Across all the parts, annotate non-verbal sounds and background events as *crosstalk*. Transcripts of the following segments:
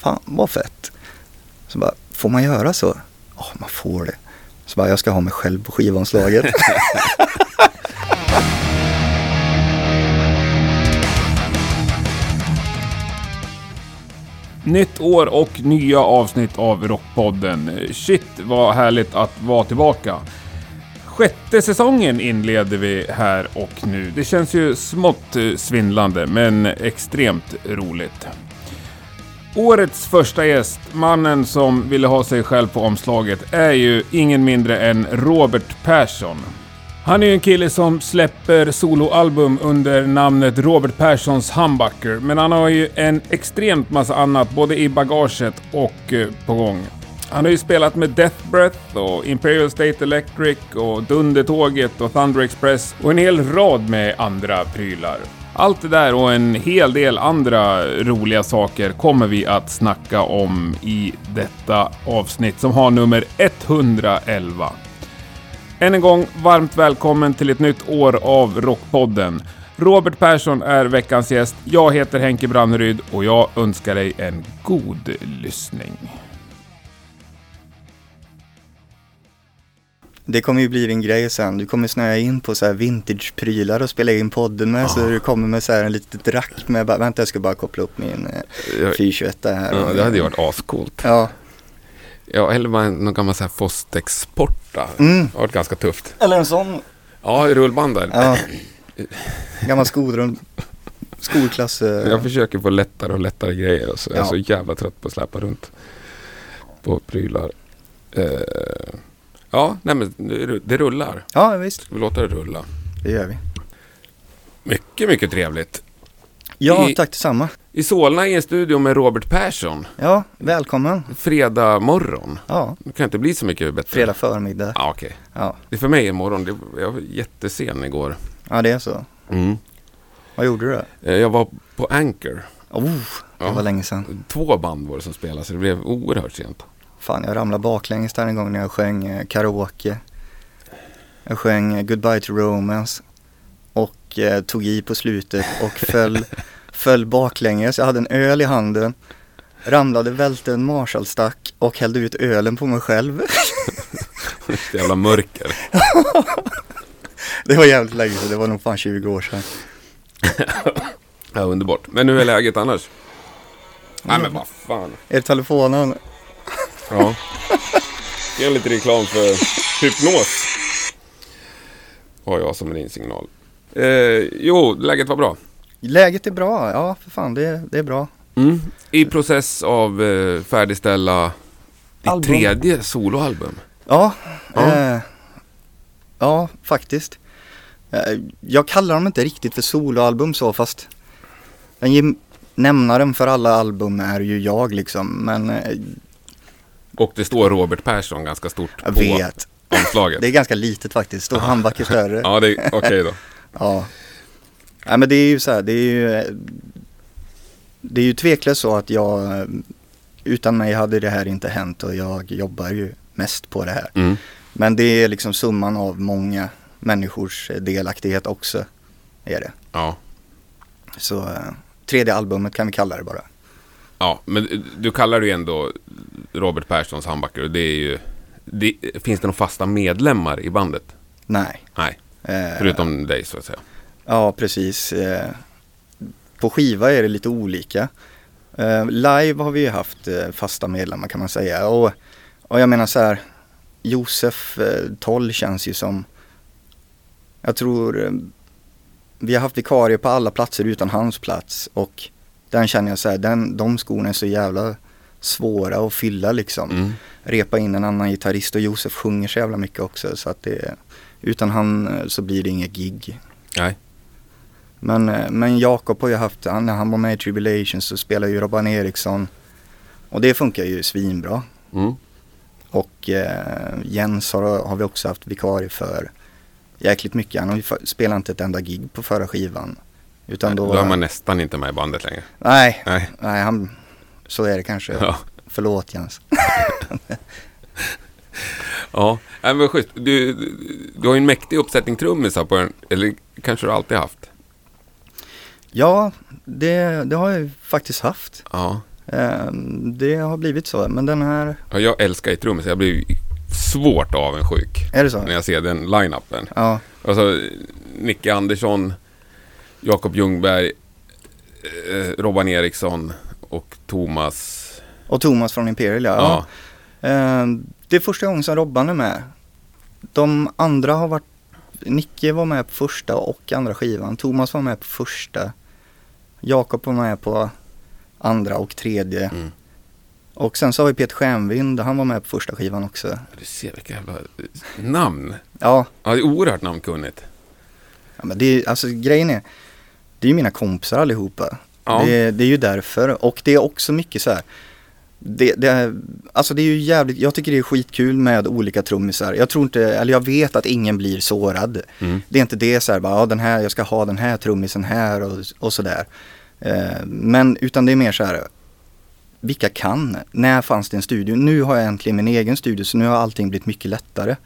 fan vad fett. Så bara, får man göra så? Ja, man får det. Så bara, jag ska ha mig själv på skivomslaget. *laughs* Nytt år och nya avsnitt av Rockpodden. Shit vad härligt att vara tillbaka. Sjätte säsongen inleder vi här och nu. Det känns ju smått eh, svindlande men extremt roligt. Årets första gäst, mannen som ville ha sig själv på omslaget, är ju ingen mindre än Robert Persson. Han är ju en kille som släpper soloalbum under namnet Robert Perssons Humbucker, men han har ju en extremt massa annat både i bagaget och eh, på gång. Han har ju spelat med Death Breath och Imperial State Electric och Dundertåget och Thunder Express och en hel rad med andra prylar. Allt det där och en hel del andra roliga saker kommer vi att snacka om i detta avsnitt som har nummer 111. Än en gång varmt välkommen till ett nytt år av Rockpodden. Robert Persson är veckans gäst. Jag heter Henke Branneryd och jag önskar dig en god lyssning. Det kommer ju bli din grej sen. Du kommer snöa in på så här vintage-prylar och spela in podden med. Så du kommer med så här en litet rack med, bara, vänta jag ska bara koppla upp min eh, Jag- 421 här. Ja, det hade ju varit ascoolt. Ja, Ja, eller bara någon gammal så här Fostex-porta. Mm. Det har varit ganska tufft. eller en sån. Ja, i rullbanden. Ja. Gammal skolrum. Skolklass. Jag försöker få lättare och lättare grejer och så. Jag är Ja. så jävla trött på att släpa runt på prylar. Eh, ja, nej men det- rullar. Ja, visst. Vi låter det rulla. Det gör vi. Mycket, mycket trevligt. Ja, I- tack detsamma. I Solna i en studio med Robert Persson. Ja, välkommen. Fredag morgon. Ja, Det kan inte bli så mycket bättre. fredag förmiddag. Ja, okej. Ja, Det är för mig imorgon. Det, jag var jättesen igår. ja det är så. Mm. Vad gjorde du då? Eh, Jag var på Anchor. Oh, det Ja. var länge sedan. Två band var det som spelade så det blev oerhört sent. Fan, jag ramlade baklänges där en gång när jag sjöng eh, karaoke. Jag sjöng eh, Goodbye to Romance och eh, tog i på slutet och *laughs* föll, föll baklänges. Jag hade en öl i handen, ramlade, välte en Marshallstack och hällde ut ölen på mig själv. *laughs* Ett jävla mörker. *laughs* Det var jävligt länge sedan, det var nog fan 20 år sedan. Ja, underbart. Men hur är läget annars? Nej men vad fan. Är telefonen? Ja. Ge lite reklam för hypnos. Har jag som en insignal. Eh, jo, läget var bra. Läget är bra, ja för fan det, det är bra. Mm. I process av eh, färdigställa ditt Album. tredje soloalbum. Ja, Ja. Eh, ja faktiskt. Eh, jag kallar dem inte riktigt för soloalbum så fast den nämnaren för alla album är ju jag liksom. Men eh, Och det står Robert Persson ganska stort jag på vet. omslaget. Det är ganska litet faktiskt. Står handbacken större. Ja, det är okej då. *laughs* Ja. Nej men det är ju så här, det är ju Det är ju tveklöst så att jag Utan mig hade det här inte hänt och jag jobbar ju mest på det här. Mm. Men det är liksom summan av många människors delaktighet också. Är det. Ja. Så eh, tredje albumet kan vi kalla det bara. Ja, men du kallar det ju ändå Robert Perssons handbacker och det är ju... Det, finns det några fasta medlemmar i bandet? Nej. Nej, Eh, förutom dig så att säga. Ja, precis. Eh, på skiva är det lite olika. Eh, live har vi ju haft eh, fasta medlemmar kan man säga. Och, och jag menar så här, Josef Toll känns ju som, jag tror, vi har haft vikarier på alla platser utan hans plats. Och den känner jag så här, den, de skorna är så jävla svåra att fylla liksom. Mm. Repa in en annan gitarrist och Josef sjunger så jävla mycket också. Så att det, utan han eh, så blir det inget gig. Nej. Men, eh, men Jakob har ju haft, han, när han var med i Tribulation så spelade ju Robban Eriksson. Och det funkar ju svinbra. Mm. Och eh, Jens har, har vi också haft vikarie för jäkligt mycket. Han spelat inte ett enda gig på förra skivan. Utan då, Då är man nästan inte med i bandet längre. nej, Nej. nej han, så är det kanske. Ja. Förlåt Jens. *laughs* Ja, Nej, men schysst. Du, du har ju en mäktig uppsättning trummisar på den, eller kanske du alltid haft? Ja, det, det har jag faktiskt haft. Ja. Eh, det har blivit så, men den här, Ja, jag älskar ju trummis. Jag blir svårt avundsjuk är det så? när jag ser den line-upen. Ja, Alltså, Nicke Andersson, Jakob Ljungberg, eh, Robban Eriksson och Thomas. och Thomas från Imperial ja. Ja. Eh, det är första gången som Robban är med. De andra har varit, Nicke var med på första och andra skivan. Thomas var med på första. Jakob var med på andra och tredje. Mm. Och sen så har vi Peter Stjärnvind, han var med på första skivan också. Du ser vilka jävla eh, namn. Ja, Ja, det är oerhört namnkunnigt. ja men det är alltså grejen är, det är ju mina kompisar allihopa. Ja. Det, det är ju därför och det är också mycket så här. Det, det, alltså det är ju jävligt, jag tycker det är skitkul med olika trummisar. Jag tror inte, eller jag vet att ingen blir sårad. Mm. Det är inte det så här, bara, ja, den här, jag ska ha den här trummisen här och, och sådär. Eh, men utan det är mer så här, vilka kan? När fanns det en studio? Nu har jag äntligen min egen studio så nu har allting blivit mycket lättare.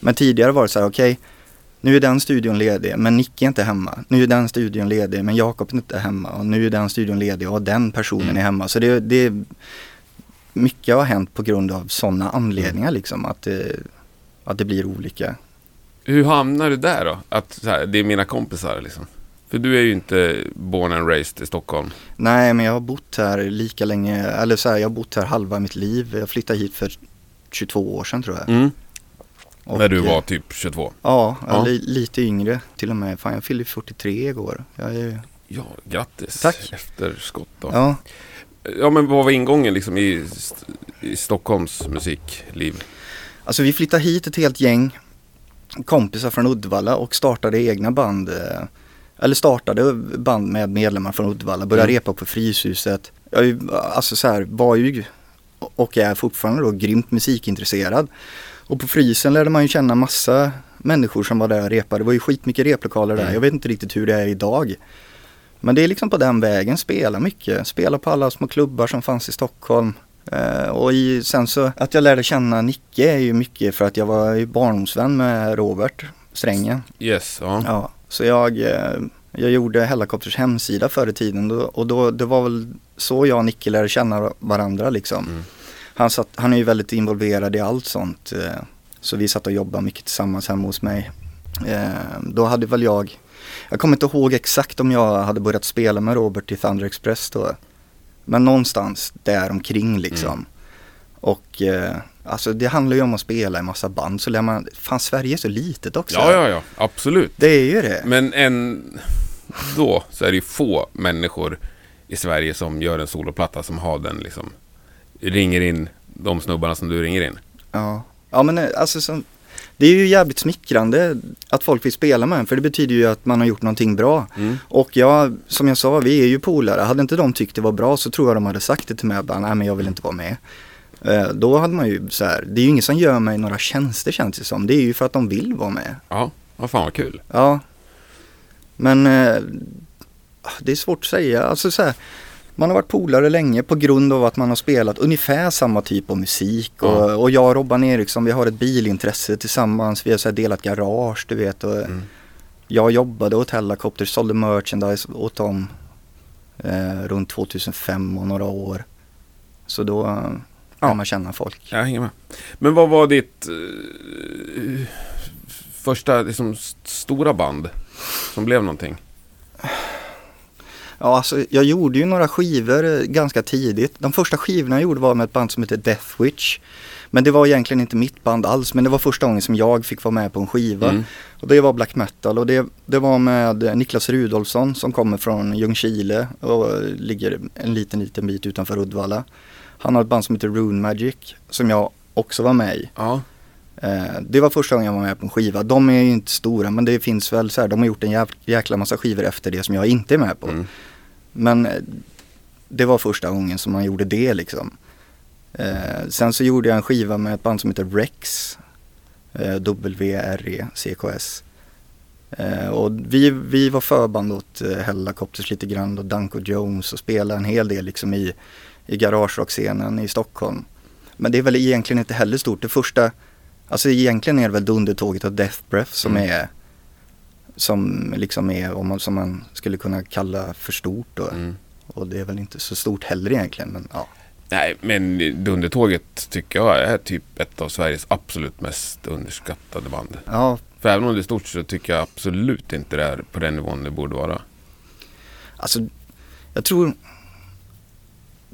Men tidigare var det så här, okej, nu är den studion ledig men Nicke är inte hemma. Nu är den studion ledig men Jakob är inte hemma. Och nu är den studion ledig och den personen Mm. är hemma. Så det, det mycket har hänt på grund av sådana anledningar liksom. Att det, att det blir olika. Hur hamnar du där då? Att här, det är mina kompisar liksom? För du är ju inte born and raised i Stockholm. Nej, men jag har bott här lika länge, eller så här, jag har bott här halva mitt liv. Jag flyttade hit för 22 år sedan tror jag. Mm. Och, När du eh, var typ 22. Ja, Ja. Li, lite yngre till och med. Fan, jag fyllde 43 igår. Jag är, Ja, grattis. Tack. Efterskott då. Ja. ja, men vad var ingången liksom i, i Stockholms musikliv? alltså vi flyttade hit ett helt gäng kompisar från Uddevalla och startade egna band. eh, Eller startade band med medlemmar från Uddevalla. Började Mm. repa på Fryshuset. Jag alltså så här, var ju och är fortfarande då grymt musikintresserad. Och på Frysen lärde man ju känna massa människor som var där och repade. Det var ju skitmycket replokaler där. Mm. Jag vet inte riktigt hur det är idag. Men det är liksom på den vägen, spela mycket. Spela på alla små klubbar som fanns i Stockholm. Eh, och i, sen så att jag lärde känna Nicke är ju mycket för att jag var ju barndomsvän med Robert Strängen. Yes, ja. Ja, så jag, eh, jag gjorde Hellacopters hemsida förr i tiden då, och då, det var väl så jag och Nicke lärde känna varandra liksom. Mm. Han, satt, han är ju väldigt involverad i allt sånt. eh, Så vi satt och jobbade mycket tillsammans hemma hos mig. Eh, Då hade väl jag, jag kommer inte ihåg exakt om jag hade börjat spela med Robert i Thunder Express då. Men någonstans där omkring liksom. Mm. Och eh, alltså det handlar ju om att spela i massa band så lär man, fan Sverige är så litet också. Ja, ja, ja. Absolut. Det är ju det. Men en, då så är det ju få människor i Sverige som gör en soloplatta som har den liksom. Ringer in de snubbarna som du ringer in. Ja, ja men eh, alltså som, det är ju jävligt smickrande att folk vill spela med en för det betyder ju att man har gjort någonting bra. Mm. Och jag, som jag sa, vi är ju polare. Hade inte de tyckt det var bra så tror jag de hade sagt det till mig. Bara, Nej men jag vill inte vara med. Eh, då hade man ju så här, det är ju ingen som gör mig några tjänster känns det som. Det är ju för att de vill vara med. Ja, vad fan vad kul. Ja. Men eh, det är svårt att säga. Alltså så här, man har varit polare länge på grund av att man har spelat ungefär samma typ av musik. Ja. Och, och jag och Robban Eriksson, vi har ett bilintresse tillsammans. Vi har så delat garage, du vet. Och Mm. Jag jobbade åt Hellacopter, sålde merchandise åt dem eh, runt 2005 och några år. Så då eh, Ja. man känna folk. Jag hänger med. Men vad var ditt eh, första liksom, st- stora band som blev någonting? Ja, alltså jag gjorde ju några skivor eh, ganska tidigt. De första skivorna jag gjorde var med ett band som heter Death Witch. Men det var egentligen inte mitt band alls, men det var första gången som jag fick vara med på en skiva. Mm. Och det var black metal och det, det var med eh, Niklas Rudolfsson som kommer från Ljungskile och eh, ligger en liten, liten bit utanför Uddevalla. Han har ett band som heter Rune Magic som jag också var med i. Ja. Det var första gången jag var med på en skiva. De är ju inte stora men det finns väl så här, de har gjort en jäkla massa skivor efter det som jag inte är med på. Mm. Men det var första gången som man gjorde det liksom. Eh, sen så gjorde jag en skiva med ett band som heter Rex. Eh, W-R-E-C-K-S. Eh, och vi, vi var förband åt eh, Hellacopters lite grann och Danko Jones och spelade en hel del liksom i, i garagerockscenen i Stockholm. Men det är väl egentligen inte heller stort. Det första, alltså egentligen är det väl Dundertåget och Death Breath som Mm. är som liksom är, om man, som man skulle kunna kalla för stort då. Mm. Och det är väl inte så stort heller egentligen. Men, ja. Nej, men Dundertåget tycker jag är typ ett av Sveriges absolut mest underskattade band. Ja, För även om det är stort så tycker jag absolut inte det är på den nivån det borde vara. alltså jag tror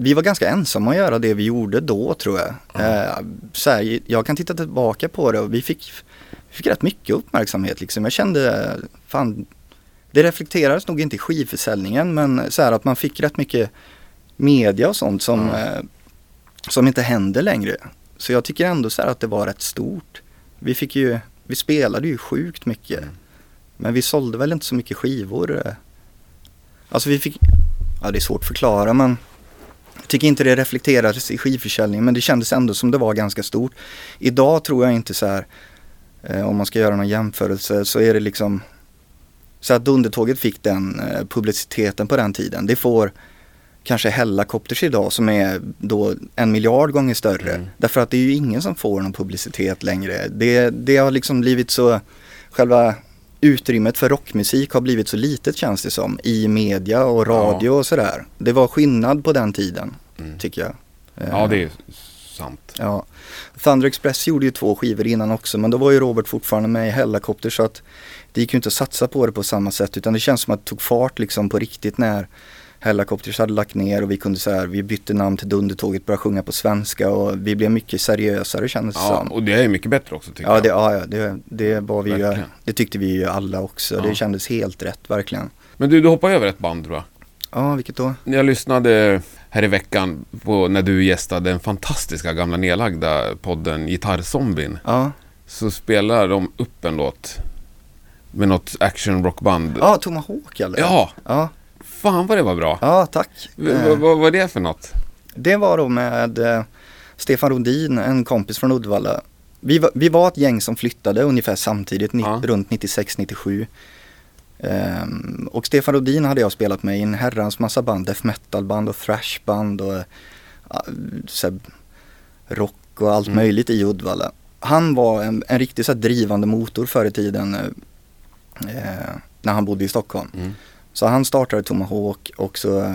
vi var ganska ensamma att göra det vi gjorde då tror jag. Eh, så här, jag kan titta tillbaka på det och vi fick, fick rätt mycket uppmärksamhet liksom. Jag kände, fan, det reflekterades nog inte i skivförsäljningen men så här att man fick rätt mycket media och sånt som, eh, som inte händer längre. Så jag tycker ändå så här att det var rätt stort. Vi fick ju, vi spelade ju sjukt mycket. Men vi sålde väl inte så mycket skivor. eh. Alltså vi fick, ja det är svårt att förklara men jag tycker inte det reflekterades i skivförsäljningen men det kändes ändå som det var ganska stort. Idag tror jag inte så här, om man ska göra någon jämförelse så är det liksom så att Dundertåget fick den eh, publiciteten på den tiden. Det får kanske Hellacopters idag som är då en miljard gånger större. Mm. Därför att det är ju ingen som får någon publicitet längre. Det, det har liksom blivit så, själva utrymmet för rockmusik har blivit så litet känns det som i media och radio och sådär. Det var skillnad på den tiden Mm. tycker jag. Ja, Eh, det är sant. Ja. Thunder Express gjorde ju två skivor innan också men då var ju Robert fortfarande med i Hellacopter så att det gick ju inte att satsa på det på samma sätt utan det känns som att det tog fart liksom på riktigt när Hellacopters hade lagt ner och vi kunde så här, vi bytte namn till Dundertåget, började sjunga på svenska och vi blev mycket seriösare kändes det Ja, som. och det är mycket bättre också tycker Ja, jag. det, ja, ja det, det var vi ju, det tyckte vi ju alla också. Ja. Det kändes helt rätt verkligen. Men du, du hoppar över ett band tror jag. Ja, vilket då? Jag lyssnade här i veckan på när du gästade den fantastiska gamla nedlagda podden Gitarrzombien. Ja, Så spelar de upp en låt med något action rockband. ja Tomahawk eller? Ja, Ja, fan vad det var bra. ja tack. V- Eh, Vad var det för något? Det var då med eh, Stefan Rodin, en kompis från Uddevalla. Vi var, vi var ett gäng som flyttade ungefär samtidigt, Ja. runt 96-97. Ehm, och Stefan Rodin hade jag spelat med i en herrans massa band, death metal-band och thrashband och uh, rock och allt Mm. möjligt i Uddevalla. Han var en, en riktigt så drivande motor förr i tiden eh, när han bodde i Stockholm. Mm. Så han startade Tomahawk och så eh,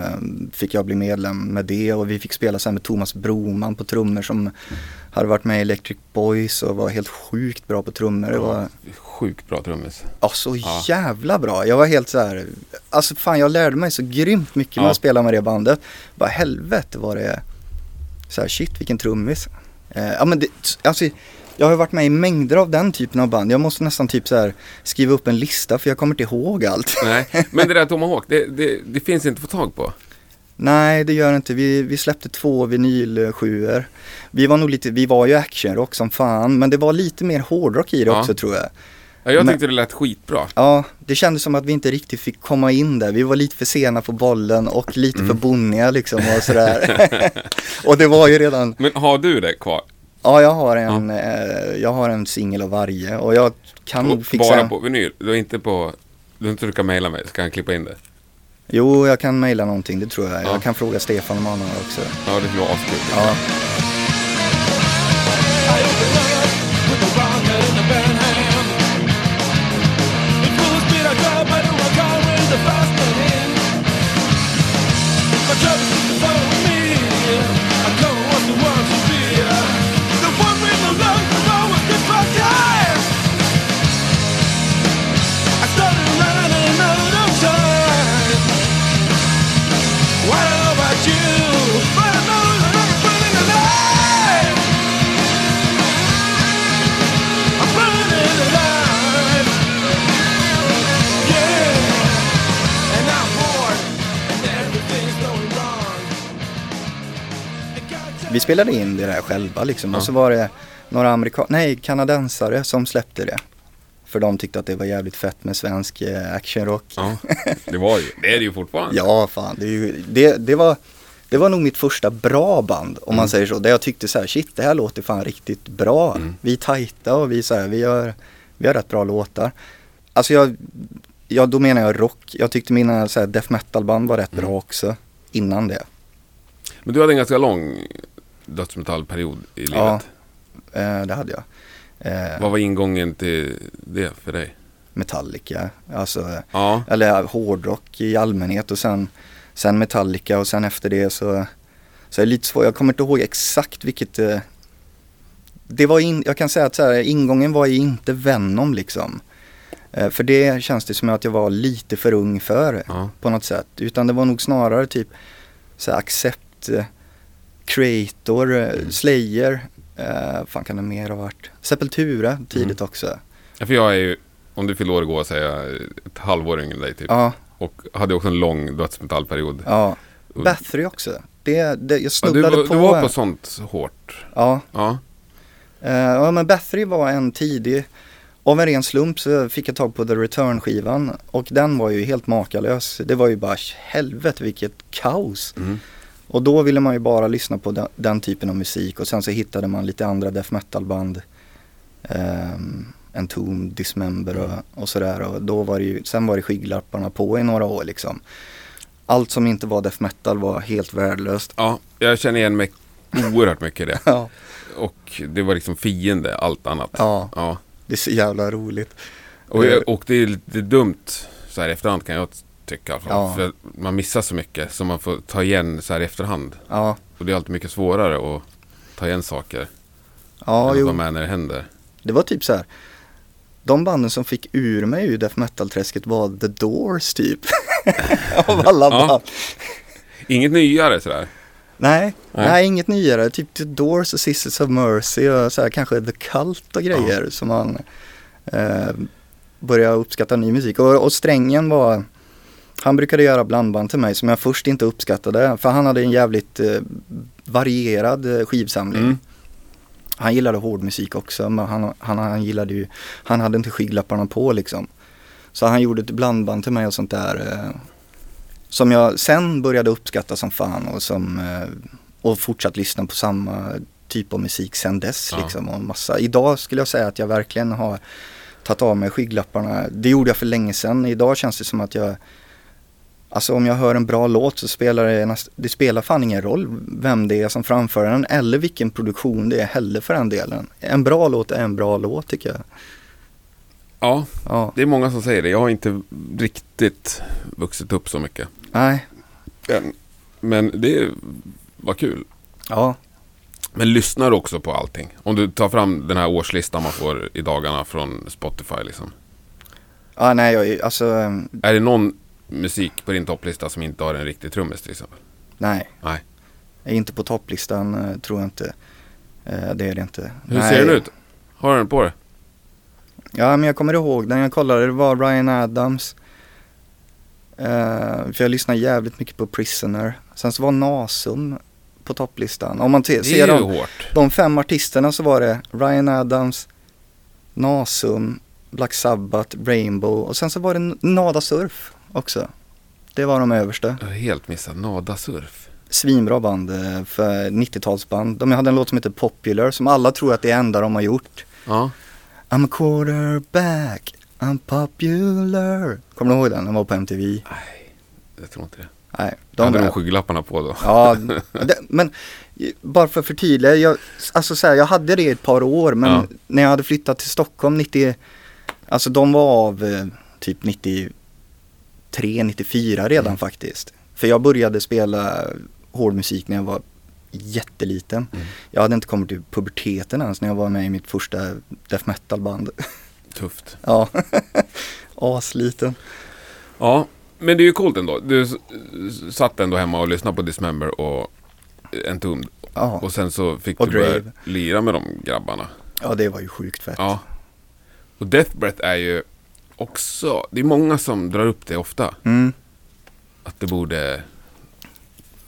fick jag bli medlem med det och vi fick spela sen med Thomas Broman på trummor som hade varit med i Electric Boys och var helt sjukt bra på trummor. Det var Sjukt bra trummis. ja, så Ja. jävla bra. Jag var helt så här, alltså fan jag lärde mig så grymt mycket Ja. att spela med det bandet. Bara helvete var det, så här shit vilken trummis. Eh, ja men det, alltså jag har varit med i mängder av den typen av band. Jag måste nästan typ så här skriva upp en lista för jag kommer inte ihåg allt. Nej, men det där *laughs* Tomahawk, det, det, det finns inte att få tag på. Nej, det gör det inte. Vi, vi släppte två vinylsjuor. Vi var nog lite, vi var ju actionrock som fan, men det var lite mer hårdrock i det Ja. också tror jag. Ja, jag Men- tyckte det lät skitbra. Ja, det kändes som att vi inte riktigt fick komma in där. Vi var lite för sena på bollen och lite för bonniga liksom och sådär. *laughs* *laughs* och det var ju redan, Men har du det kvar? ja jag har en, eh, jag har en singel av varje och jag kan nog fixa Bara på vinyl? Du är inte på... Du inte du kan mejla mig, ska han klippa in det? Jo, jag kan mejla någonting, det tror jag. Ja. Jag kan fråga Stefan om han har också. Ja, det skulle vara askul. Ja. Vi spelade in det där själva liksom Ja. och så var det några amerikan nej kanadensare som släppte det. För de tyckte att det var jävligt fett med svensk eh, actionrock. Ja, *laughs* det var ju. Det är det ju fortfarande. Ja, fan. Det, ju, det, det, var, det var nog mitt första bra band om man säger så. Där jag tyckte så här, shit det här låter fan riktigt bra. Mm. Vi är tajta och vi, så här, vi, gör, vi har rätt bra låtar. Alltså jag, ja, då menar jag rock. Jag tyckte mina så här, death metal band var rätt Mm. bra också. Innan det. Men du hade en ganska lång dödsmetallperiod i livet. Ja. Eh, det hade jag. Eh, Vad var ingången till det för dig? Metallica, alltså, Ja, eller hårdrock i allmänhet och sen sen Metallica och sen efter det så, så är det lite svårt. Jag kommer inte ihåg exakt vilket eh, det var in, jag kan säga att så här, ingången var ju inte Venom liksom. För det känns det som att jag var lite för ung för Ja. på något sätt. Utan det var nog snarare typ så här, Accept, Creator, eh, Mm. Slayer, eh, fan kan det mer ha varit? Sepultura tidigt Mm. också. Ja, För jag är ju, om du fyller år igår så är jag ett halvår yngre än dig typ. Ja, Och hade också en lång dödsmetallperiod. ja. Och- Bathory också. Det, det, jag Ja, du, snubblade på. du var på sånt hårt. Ja, Ja. Eh, ja men Bathory var en tidig, av en ren slump så fick jag tag på The Return skivan och den var ju helt makalös. Det var ju bara helvete vilket kaos. Mm. Och då ville man ju bara lyssna på den, den typen av musik och sen så hittade man lite andra death metal band. Um, Entomb, Dismember och, och sådär och då var det ju, sen var det skygglapparna på i några år liksom. Allt som inte var death metal var helt värdelöst. ja, jag känner igen mig oerhört mycket i det. *laughs* Ja, Och det var liksom fiende, allt annat. ja Ja. det är så jävla roligt. Och, jag- och det är lite dumt så här efterhand kan jag tycka. Ja. För man missar så mycket som man får ta igen så här i efterhand. Ja, Och det är alltid mycket svårare att ta igen saker. ja än att jo. vara med när det händer. Det var typ så här. De banden som fick ur mig ur death metal-träsket var The Doors typ. *laughs* Av alla Ja. band. Inget nyare sådär. Nej, Nej. nej, inget nyare. Typ The Doors och Sisters of Mercy och så här, kanske The Cult och grejer som man eh, började uppskatta ny musik. Och, och strängen var, han brukade göra blandband till mig som jag först inte uppskattade. För han hade en jävligt eh, varierad eh, skivsamling. Mm. Han gillade hård musik också men han, han, han gillade ju, han hade inte skygglapparna på liksom. Så han gjorde ett blandband till mig och sånt där. Eh, som jag sen började uppskatta som fan och som eh, och fortsatt lyssna på samma typ av musik sen dess Ja. liksom. Och massa. Idag skulle jag säga att jag verkligen har tagit av mig skygglapparna. Det gjorde jag för länge sedan. Idag känns det som att jag Alltså om jag hör en bra låt så spelar det, det spelar fan ingen roll vem det är som framför den eller vilken produktion det är heller för den delen. En bra låt är en bra låt tycker jag. Ja, Ja, det är många som säger det. Jag har inte riktigt vuxit upp så mycket. nej, än. Men det var kul. ja, Men lyssnar du också på allting? Om du tar fram den här årslistan man får i dagarna från Spotify liksom. ja nej jag, alltså Är det någon musik på din topplista som inte har en riktig trummis till exempel? nej. Nej. Inte på topplistan eh, tror jag inte. Eh, det är det inte. Hur nej. ser den ut? Har du den på dig? Ja men jag kommer ihåg när jag kollade, det var Ryan Adams. Eh, för jag lyssnar jävligt mycket på Prisoner. Sen så var Nasum på topplistan. Om man Det ser är de, hårt. de fem artisterna så var det Ryan Adams, Nasum, Black Sabbath, Rainbow och sen så var det Nada Surf också. Det var de översta. Jag har helt missat Nada Surf. Svinbra band eh, för 90-talsband. De hade en låt som heter Popular som alla tror att det är enda de har gjort. Ja. I'm a quarterback, I'm popular. Kommer du ihåg den? Den var på MTV. Nej, jag tror inte det. Nej, De de hade de skygglapparna på då. Ja, *laughs* det, men eh, bara för att förtydliga. Jag, alltså så här, jag hade det i ett par år men Ja. när jag hade flyttat till Stockholm 90, alltså de var av eh, typ 93, 94 redan Mm. faktiskt. För jag började spela hård musik när jag var jätteliten. Mm. Jag hade inte kommit till puberteten ens när jag var med i mitt första death metal band. Tufft. *laughs* Ja, *laughs* asliten. Ja, men det är ju coolt ändå. Du satt ändå hemma och lyssnade på Dismember och Entombed. Ja. Och sen så fick Och du börja Drave. lira med de grabbarna. ja, det var ju sjukt fett. Ja. Och Death Breath är ju också, det är många som drar upp det ofta. Mm. Att det borde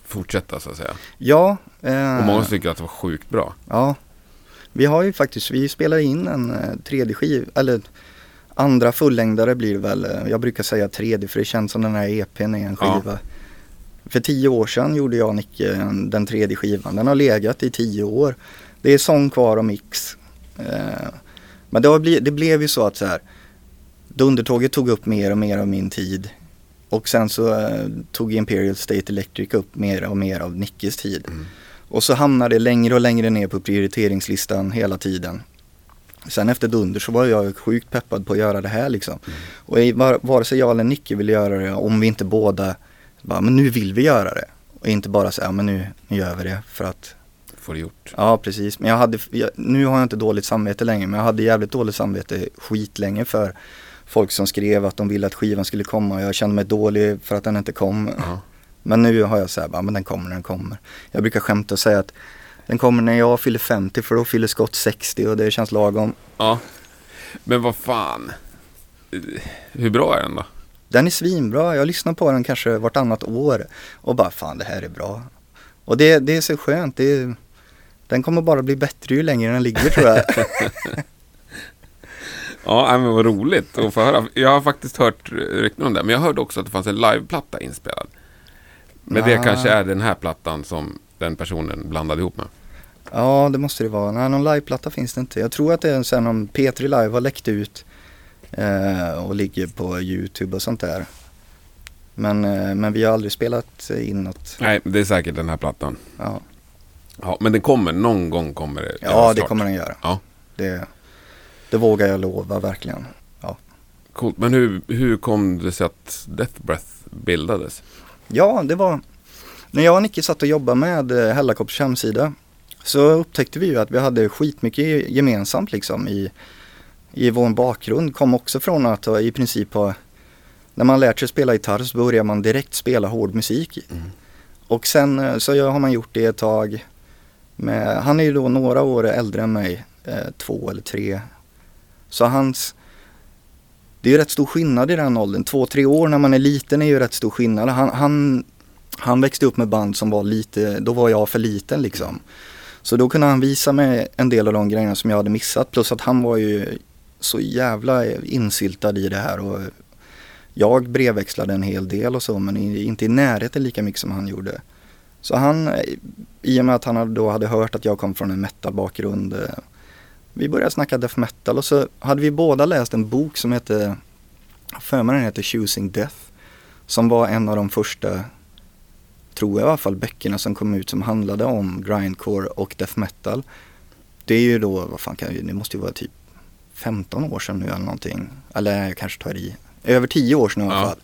fortsätta så att säga. Ja, eh, Och många tycker att det var sjukt bra. ja. Vi har ju faktiskt, vi spelar in en eh, tredje skiv, eller andra fullängdare blir väl. Eh, Jag brukar säga tredje för det känns som den här EPn är en Ja. skiva. För tio år sedan gjorde jag och Nicke en- den tredje skivan. Den har legat i tio år. Det är sång kvar och mix. Eh, Men det, har blivit, det blev ju så att så här. Dundertåget tog upp mer och mer av min tid. Och sen så eh, tog Imperial State Electric upp mer och mer av Nickes tid. Mm. Och så hamnade det längre och längre ner på prioriteringslistan hela tiden. Sen efter Dunder så var jag sjukt peppad på att göra det här liksom. Och i- var, vare sig jag eller Nicke ville göra det om vi inte båda bara, men nu vill vi göra det. Och inte bara säga, ja men nu, nu gör vi det för att Får det gjort. Ja precis, men jag hade, jag, nu har jag inte dåligt samvete längre men jag hade jävligt dåligt samvete skitlänge för folk som skrev att de ville att skivan skulle komma. Jag kände mig dålig för att den inte kom. Ja. Men nu har jag såhär, men den kommer när den kommer. Jag brukar skämta och säga att den kommer när jag fyller 50 för då fyller Scott 60 och det känns lagom. ja. Men vad fan. Hur bra är den då? Den är svinbra, jag lyssnar på den kanske vartannat år och bara fan det här är bra. Och det, det är så skönt, det är, den kommer bara bli bättre ju längre den ligger tror jag. *laughs* Ja, men vad roligt att få höra. Jag har faktiskt hört rykten om det, men jag hörde också att det fanns en liveplatta inspelad. Men det Ah. kanske är den här plattan som den personen blandade ihop med. Ja, det måste det vara. Nej, någon liveplatta finns det inte. Jag tror att det är en sån om P3 Live har läckt ut eh, och ligger på YouTube och sånt där. Men, eh, men vi har aldrig spelat in något. Nej, det är säkert den här plattan. Ja, Ja, men den kommer, någon gång kommer det. ja det kommer den göra. Ja. Det, det vågar jag lova verkligen. Ja, Coolt. Men hur, hur kom det sig att Death Breath bildades? ja det var när jag och Nicke satt och jobbade med eh, Hällakops hemsida så upptäckte vi ju att vi hade skitmycket gemensamt liksom i, i vår bakgrund. Kom också från att ha i princip ha, när man lärt sig spela gitarr så börjar man direkt spela hård musik. Och sen eh, så har man gjort det ett tag. Med, han är ju då några år äldre än mig, eh, två eller tre. Så hans, det är ju rätt stor skillnad i den åldern. Två, tre år när man är liten är ju rätt stor skillnad. Han, han, han växte upp med band som var lite, då var jag för liten liksom. Så då kunde han visa mig en del av de grejerna som jag hade missat. Plus att han var ju så jävla insyltad i det här. Och jag brevväxlade en hel del och så men inte i närheten lika mycket som han gjorde. Så han, i och med att han då hade hört att jag kom från en metalbakgrund. Eh, vi började snacka death metal och så hade vi båda läst en bok som hette, för mig den heter Choosing Death. Som var en av de första, tror jag i alla fall, böckerna som kom ut som handlade om grindcore och death metal. Det är ju då, vad fan kan det måste ju vara typ 15 år sedan nu eller någonting. Eller jag kanske tar i. Över 10 år sedan i alla Ja. fall.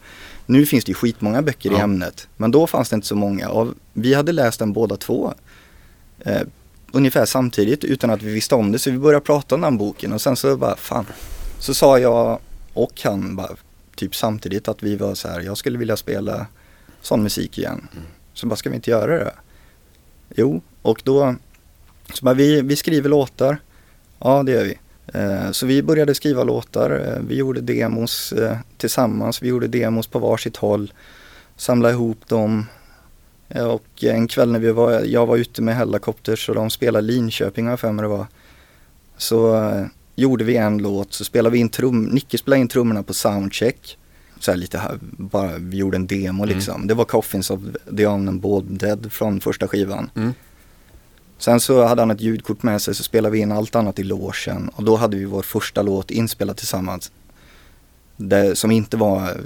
Nu finns det ju skitmånga böcker i Ja. ämnet. Men då fanns det inte så många. Och vi hade läst den båda två. Eh, ungefär samtidigt utan att vi visste om det. Så vi började prata om den boken och sen så bara fan. Så sa jag och han bara typ samtidigt att vi var så här. Jag skulle vilja spela sån musik igen. Så bara ska vi inte göra det? Jo, och då så bara, vi, vi skriver låtar. Ja, det gör vi. Eh, Så vi började skriva låtar. Eh, Vi gjorde demos eh, tillsammans. Vi gjorde demos på varsitt håll. Samlade ihop dem. Eh, Och en kväll när vi var, jag var ute med Hellacopters och de spelade Linköping har för mig det var. Så eh, gjorde vi en låt, så spelade vi in trum, Nicke spelade in trummorna på soundcheck. Så här lite, här, bara vi gjorde en demo Mm. liksom. Det var Coffins of the Unbold Dead från första skivan. Mm. Sen så hade han ett ljudkort med sig så spelade vi in allt annat i logen och då hade vi vår första låt inspelad tillsammans. Det, som inte var,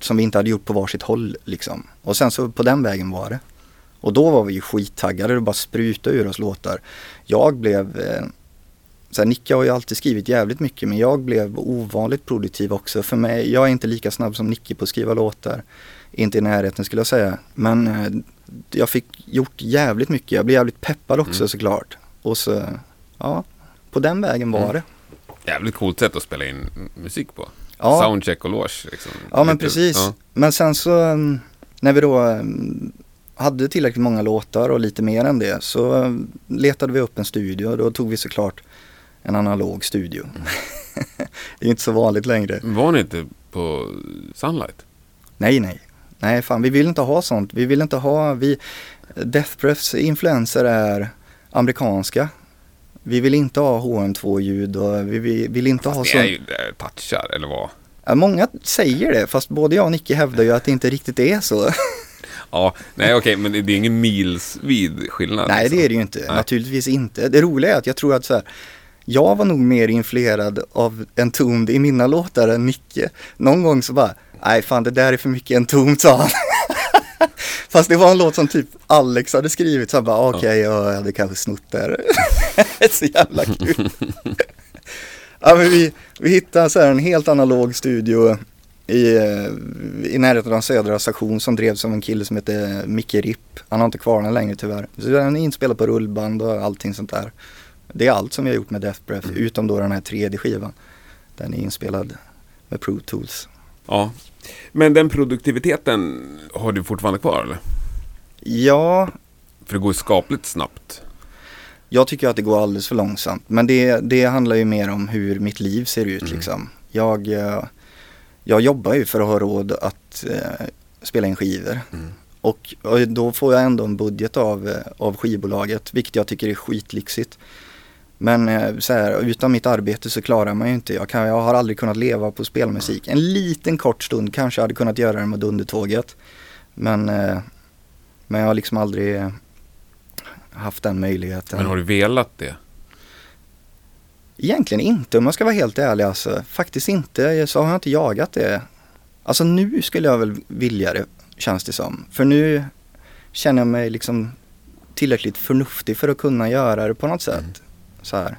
som vi inte hade gjort på varsitt håll liksom. Och sen så på den vägen var det. Och då var vi ju skittaggade, det bara sprutade ur oss låtar. Jag blev, eh, så här, Nicke har ju alltid skrivit jävligt mycket men jag blev ovanligt produktiv också. För mig, jag är inte lika snabb som Nicke på att skriva låtar. Inte i närheten skulle jag säga. Men eh, jag fick gjort jävligt mycket. Jag blev jävligt peppad också Mm. såklart. Och så, ja, på den vägen var Mm. det. Jävligt coolt sätt att spela in musik på. Ja. Soundcheck och loge. Liksom. Ja men Lite- precis. Ja. Men sen så mm, när vi då mm, hade tillräckligt många låtar och lite mer än det så mm, letade vi upp en studio. Då tog vi såklart en analog studio. Mm. *laughs* det är inte så vanligt längre. Var ni inte på Sunlight? Nej, nej. Nej, fan vi vill inte ha sånt. Vi vill inte ha, vi, Death Breaths influenser är amerikanska. Vi vill inte ha HM2-ljud och vi, vi vill inte ha Fast så. ni är ju där touchar, eller vad? Ja, många säger det, fast både jag och Nicke hävdar ju att det inte riktigt är så. *laughs* Ja, nej okej, men det det är ingen milsvid skillnad. Nej, liksom. det är det ju inte. Nej. Naturligtvis inte. Det roliga är att jag tror att så här, jag var nog mer influerad av Entombed i mina låtar än Nicke. Någon gång så bara, nej fan det där är för mycket Entombed sa han. *laughs* *laughs* Fast det var en låt som typ Alex hade skrivit, så han bara okej, ja. jag hade kanske snott där. *laughs* så jävla kul. *laughs* ja, men vi, vi hittade så här en helt analog studio i, eh, i närheten av Södra station som drevs av en kille som heter Micke Ripp. Han har inte kvar den längre tyvärr. Så den är inspelad på rullband och allting sånt där. Det är allt som vi har gjort med Death Breath, utom då den här tredje skivan. Den är inspelad med Pro Tools. Ja. Men den produktiviteten har du fortfarande kvar eller? Ja, För det går ju skapligt snabbt. jag tycker att det går alldeles för långsamt. Men det, det handlar ju mer om hur mitt liv ser ut liksom. Jag, eh, jag jobbar ju för att ha råd att eh, spela in skivor. Och, och då får jag ändå en budget av, eh, av skivbolaget, vilket jag tycker är skitlyxigt. Men eh, så här, utan mitt arbete så klarar man ju inte. Jag, kan, jag har aldrig kunnat leva på spelmusik. En liten kort stund kanske jag hade kunnat göra det med Dundertåget. Men, eh, men jag har liksom aldrig haft den möjligheten. Men har du velat det? Egentligen inte om jag ska vara helt ärlig alltså. Faktiskt inte, så har jag inte jagat det. Alltså nu skulle jag väl vilja det, känns det som. För nu känner jag mig liksom tillräckligt förnuftig för att kunna göra det på något sätt. Så här.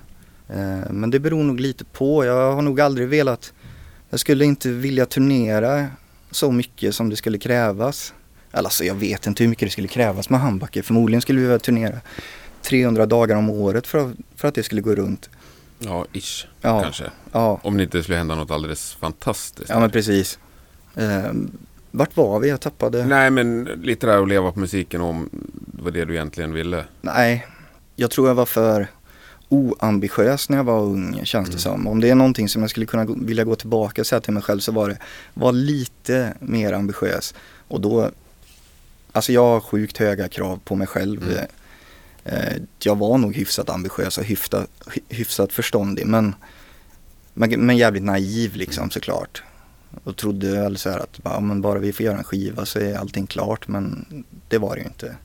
Eh, Men det beror nog lite på. Jag har nog aldrig velat, jag skulle inte vilja turnera så mycket som det skulle krävas. Alltså jag vet inte hur mycket det skulle krävas med handbacker. Förmodligen skulle vi behöva turnera 300 dagar om året för, för att det skulle gå runt. Ja, ish. Ja. Kanske. Ja, Om det inte skulle hända något alldeles fantastiskt. ja men precis. Eh, vart var vi? Jag tappade. Nej, men lite där att leva på musiken om det var det du egentligen ville. Nej, jag tror jag var för oambitiös när jag var ung känns det som. Om det är någonting som jag skulle kunna vilja gå tillbaka och säga till mig själv så var det, var lite mer ambitiös. Och då, alltså jag har sjukt höga krav på mig själv. Mm. Eh, jag var nog hyfsat ambitiös och hyfsat, hyfsat förståndig men, men, men jävligt naiv liksom såklart. Och trodde väl så här att ja, men bara vi får göra en skiva så är allting klart men det var det ju inte.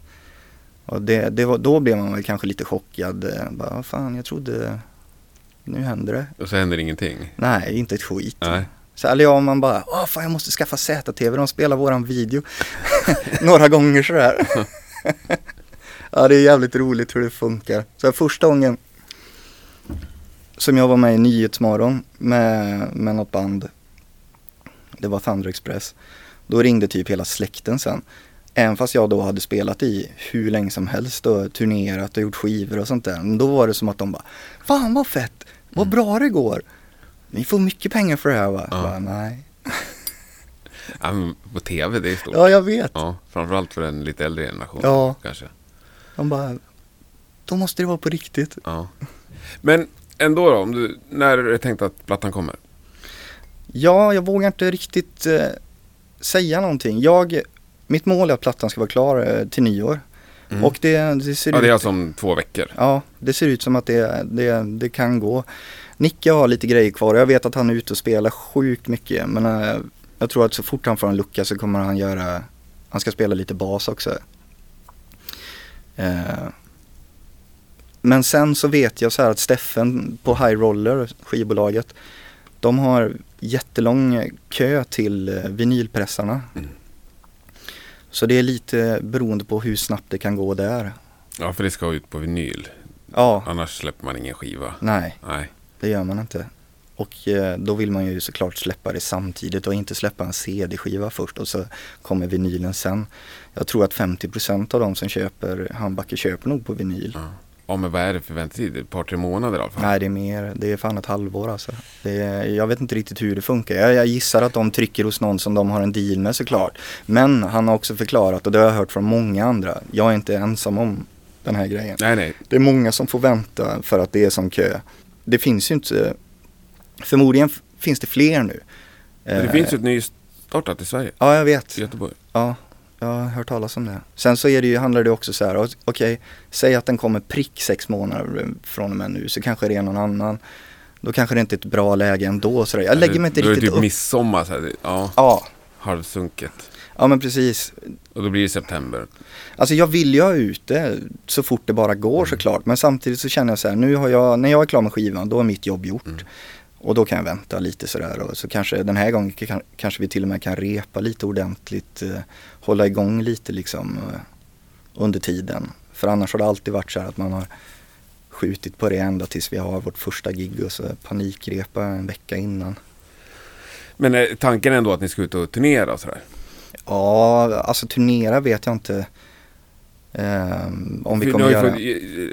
Och det, det var, då blev man väl kanske lite chockad. eh, Bara, "Vad fan, jag trodde, nu händer det. Och så händer ingenting. Nej, inte ett skit. Nej. Så, eller ja, man bara, åh fan jag måste skaffa ZTV, de spelar våran video. *laughs* Några gånger sådär. *laughs* ja, det är jävligt roligt hur det funkar. Så första gången som jag var med i Nyhetsmorgon med, med något band, det var Thunder Express. Då ringde typ hela släkten sen. Även fast jag då hade spelat i hur länge som helst och turnerat och gjort skivor och sånt där. Men då var det som att de bara, fan vad fett, vad bra det går. Ni får mycket pengar för det här va? Ja. Bara, Nej. Ja, men på tv, det är stort. Ja, jag vet. Ja, framförallt för en lite äldre generation. Ja. Kanske. De bara, då måste det vara på riktigt. Ja. Men ändå då, om du, när är det tänkt att plattan kommer? Ja, jag vågar inte riktigt eh, säga någonting. Jag, mitt mål är att plattan ska vara klar eh, till nyår. Mm. Och det, det ser Ja, ut... det är alltså om två veckor. Ja, det ser ut som att det, det, det kan gå. Nicke har lite grejer kvar. Jag vet att han är ute och spelar sjukt mycket. Men eh, jag tror att så fort han får en lucka så kommer han göra, han ska spela lite bas också. Eh, men sen så vet jag så här att Steffen på High Roller, skivbolaget, de har jättelång kö till vinylpressarna. Mm. Så det är lite beroende på hur snabbt det kan gå där. Ja, för det ska ut på vinyl. Ja, Annars släpper man ingen skiva. nej. Nej. Det gör man inte. Och eh, då vill man ju såklart släppa det samtidigt och inte släppa en CD-skiva först och så kommer vinylen sen. Jag tror att 50% av de som köper handbacker köper nog på vinyl. Ja. Ja, men vad är det för väntetid? Ett par, tre månader i alla fall? Nej det är mer, det är fan ett halvår alltså. Är, jag vet inte riktigt hur det funkar. Jag, jag gissar att de trycker hos någon som de har en deal med såklart. Men han har också förklarat och det har jag hört från många andra. Jag är inte ensam om den här grejen. Nej, nej. Det är många som får vänta för att det är som kö. Det finns ju inte, förmodligen finns det fler nu. Men det Eh, finns ju ett nystartat i Sverige. Ja, jag vet. I Göteborg. Ja, jag har hört talas om det. Sen så är det ju, handlar det också så här, okej, säg att den kommer prick sex månader från och med nu, så kanske det är någon annan. Då kanske det inte är ett bra läge ändå. Så där. Jag lägger mig inte Då är det riktigt typ upp. midsommar så här. Ja, Ja, halvsunket. ja men precis. Och då blir det september. Alltså jag vill ju ha ut det så fort det bara går såklart. Men samtidigt så känner jag så här, nu har jag, när jag är klar med skivan, då är mitt jobb gjort. Mm. Och då kan jag vänta lite sådär och så kanske den här gången kan, kanske vi till och med kan repa lite ordentligt, eh, hålla igång lite liksom eh, under tiden. För annars har det alltid varit så här att man har skjutit på det ända tills vi har vårt första gig och så panikrepa en vecka innan. Men är tanken ändå att ni ska ut och turnera och sådär? Ja, alltså turnera vet jag inte. Ehm, om vi kommer göra. fått,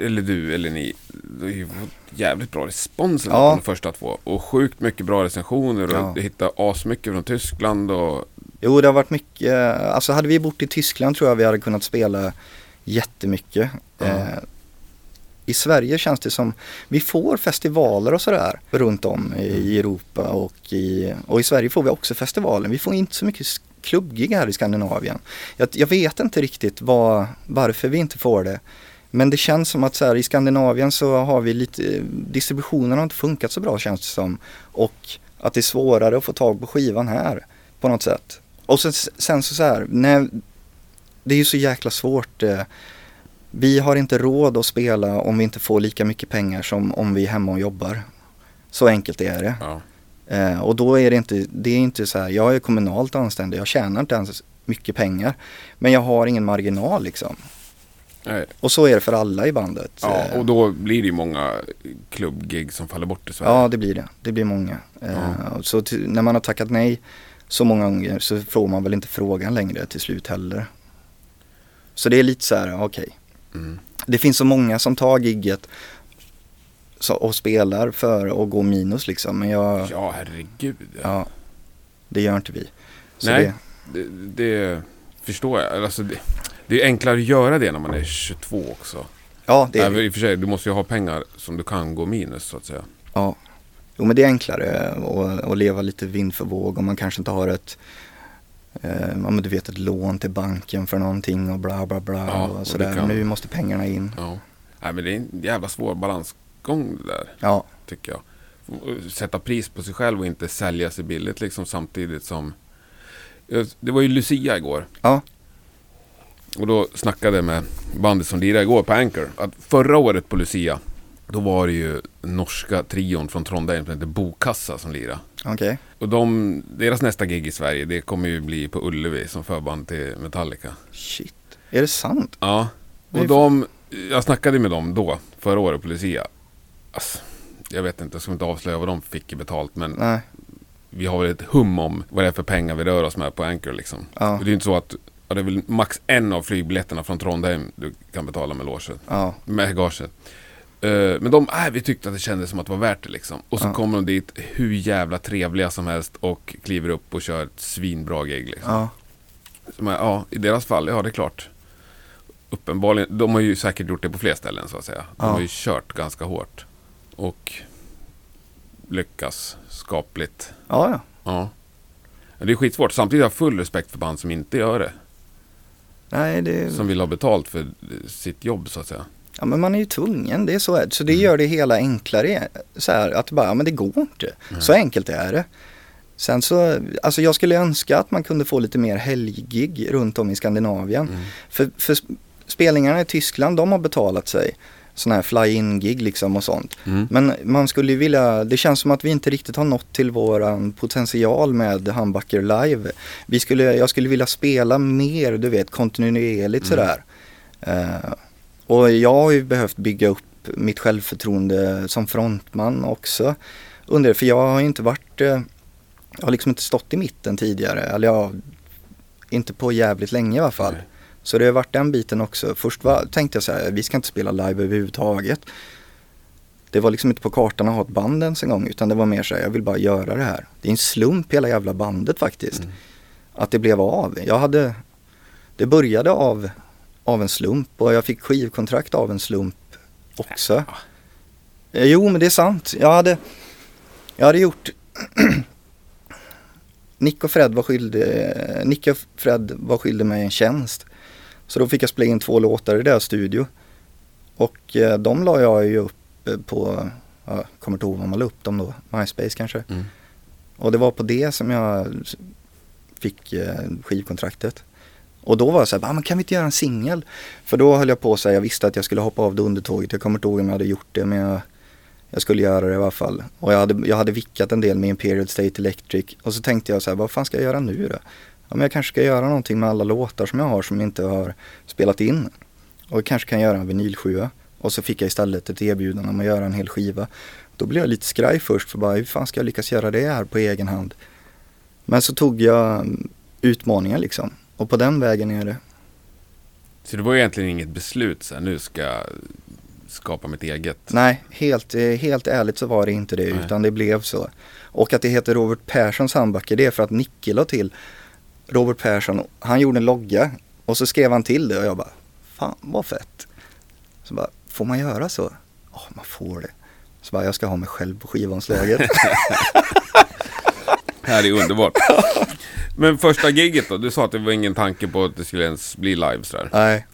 eller du, eller ni, du har ju fått jävligt bra respons Ja. på de första två. Och sjukt mycket bra recensioner och Ja. du hittar asmycket från Tyskland och... Jo, det har varit mycket. Alltså hade vi bort i Tyskland tror jag vi hade kunnat spela jättemycket. Ja. Eh, I Sverige känns det som, vi får festivaler och sådär runt om i Europa och i, och i Sverige får vi också festivaler. Vi får inte så mycket klubbgig här i Skandinavien. Jag, jag vet inte riktigt vad, varför vi inte får det. Men det känns som att så här, i Skandinavien så har vi lite, distributionen har inte funkat så bra känns det som. Och att det är svårare att få tag på skivan här på något sätt. Och sen, sen så, så här, nej, det är ju så jäkla svårt. Eh, vi har inte råd att spela om vi inte får lika mycket pengar som om vi är hemma och jobbar. Så enkelt är det. Ja. Eh, och då är det inte, det är inte så här, jag är kommunalt anställd, jag tjänar inte ens mycket pengar. Men jag har ingen marginal liksom. Nej. Och så är det för alla i bandet. Ja, Eh, och då blir det ju många klubbgig som faller bort i Sverige. Ja, det blir det. Det blir många. Eh, Så när man har tackat nej så många gånger så får man väl inte frågan längre till slut heller. Så det är lite så här, okej. Mm. Det finns så många som tar gigget så, och spelar för att gå minus liksom. Men jag, ja, herregud. Ja. det gör inte vi. Så Nej. Det, Det, det förstår jag. Alltså, det, det är enklare att göra det när man är 22 också. ja, det är Även, I och för sig, du måste ju ha pengar som du kan gå minus så att säga. Ja, jo men det är enklare att, att leva lite vind för våg om man kanske inte har ett eh, men du vet ett lån till banken för någonting och bla bla bla Ja, och det sådär. Nu måste pengarna in. Ja. Nej, men det är en jävla svår balansgång det där, Ja, tycker jag. Sätta pris på sig själv och inte sälja sig billigt liksom samtidigt som... Det var ju Lucia igår. ja, Och då snackade jag med bandet som lirade igår på Anchor. Att förra året på Lucia, då var det ju norska trion från Trondheim som heter Bokassa som lirade. okej. Och de, deras nästa gig i Sverige, det kommer ju bli på Ullevi som förband till Metallica. Shit, är det sant? Ja, och de, jag snackade med dem då, förra året på Lucia. Alltså, jag vet inte, jag ska inte avslöja vad de fick i betalt, men Nej, vi har väl ett hum om vad det är för pengar vi rör oss med på Anchor liksom. Ja. Det är inte så att, ja, det är väl max en av flygbiljetterna från Trondheim du kan betala med logen. ja, Med gaget. Eh, men de, äh, vi tyckte att det kändes som att det var värt det liksom. Och så Ja. kommer de dit hur jävla trevliga som helst och kliver upp och kör ett svinbra gig liksom. ja, Som är, ja, i deras fall, ja det är klart. Uppenbarligen, de har ju säkert gjort det på fler ställen så att säga. De Ja. har ju kört ganska hårt. Och lyckas skapligt. ja, ja. Ja. Det är skitsvårt. Samtidigt har jag full respekt för band som inte gör det. Nej, det, Som vill ha betalt för sitt jobb så att säga. ja men man är ju tvungen, det är så. Så det gör det hela enklare. Så här, att bara, ja, men det går inte. Så enkelt är det. Sen så, alltså jag skulle önska att man kunde få lite mer helggig runt om i Skandinavien. Mm. För, för sp- spelningarna i Tyskland, de har betalat sig. Sådana här fly-in-gig liksom och sånt. Mm. Men man skulle ju vilja, det känns som att vi inte riktigt har nått till våran potential med Humbucker live. Vi skulle, jag skulle vilja spela mer, du vet, kontinuerligt sådär. Eh, och jag har ju behövt bygga upp mitt självförtroende som frontman också. Under, för jag har ju inte varit, eh, jag har liksom inte stått i mitten tidigare. Eller jag, inte på jävligt länge i alla fall. Nej. Så det har varit den biten också. Först var, tänkte jag så här, vi ska inte spela live överhuvudtaget. Det var liksom inte på kartan att ha ett band ens en gång utan det var mer så här, jag vill bara göra det här. Det är en slump hela jävla bandet faktiskt. Mm. Att det blev av. Jag hade, det började av, av en slump och jag fick skivkontrakt av en slump också. Eh, Jo men det är sant. Jag hade, jag hade gjort *clears throat* Nick och Fred var skyldig, Nick och Fred var skyldig mig en tjänst. Så då fick jag spela in två låtar i deras studio. Och eh, de la jag ju upp eh, på, jag kommer inte ihåg vad man la upp dem då, MySpace kanske. Mm. Och det var på det som jag fick eh, skivkontraktet. Och då var jag så här, ah, men kan vi inte göra en singel? För då höll jag på att säga, jag visste att jag skulle hoppa av det undertåget. Jag kommer inte ihåg om jag hade gjort det men jag, jag skulle göra det i alla fall. Och jag hade, jag hade vickat en del med Imperial State Electric. Och så tänkte jag så här, vad fan ska jag göra nu då? Ja, men jag kanske ska göra någonting med alla låtar som jag har som inte har spelat in. Och jag kanske kan göra en vinylsjua. Och så fick jag istället ett erbjudande om att göra en hel skiva. Då blev jag lite skraj först för bara, hur fan ska jag lyckas göra det här på egen hand? Men så tog jag mm, utmaningar liksom. Och på den vägen är det. Så det var egentligen inget beslut så här, nu ska jag skapa mitt eget. Nej, helt, eh, helt ärligt så var det inte det Nej. utan det blev så. Och att det heter Robert Perssons handböcker det är för att Nicke la till Robert Persson, han gjorde en logga och så skrev han till det och jag bara Fan vad fett. Så bara, får man göra så? Ja, man får det. Så bara, jag ska ha mig själv på skivomslaget. *laughs* Här är underbart. Men första giget då? Du sa att det var ingen tanke på att det skulle ens bli live sådär. Nej.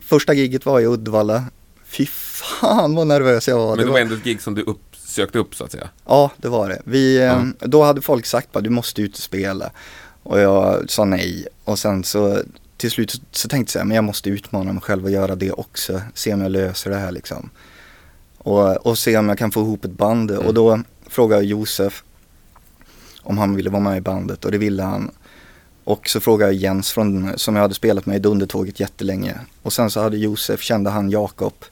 Första giget var i Uddevalla. Fy fan vad nervös jag var. Men det var ändå ett gig som du upp, sökte upp så att säga. Ja, det var det. Vi, eh, Då hade folk sagt bara, du måste ut och spela. Och jag sa nej. Och sen så till slut så, tänkte jag men jag måste utmana mig själv och göra det också. Se om jag löser det här liksom. Och, och se om jag kan få ihop ett band. Mm. Och då frågade jag Josef om han ville vara med i bandet och det ville han. Och så frågade jag Jens från, som jag hade spelat med i Dundertåget jättelänge. Och sen så hade Josef, kände han Jakob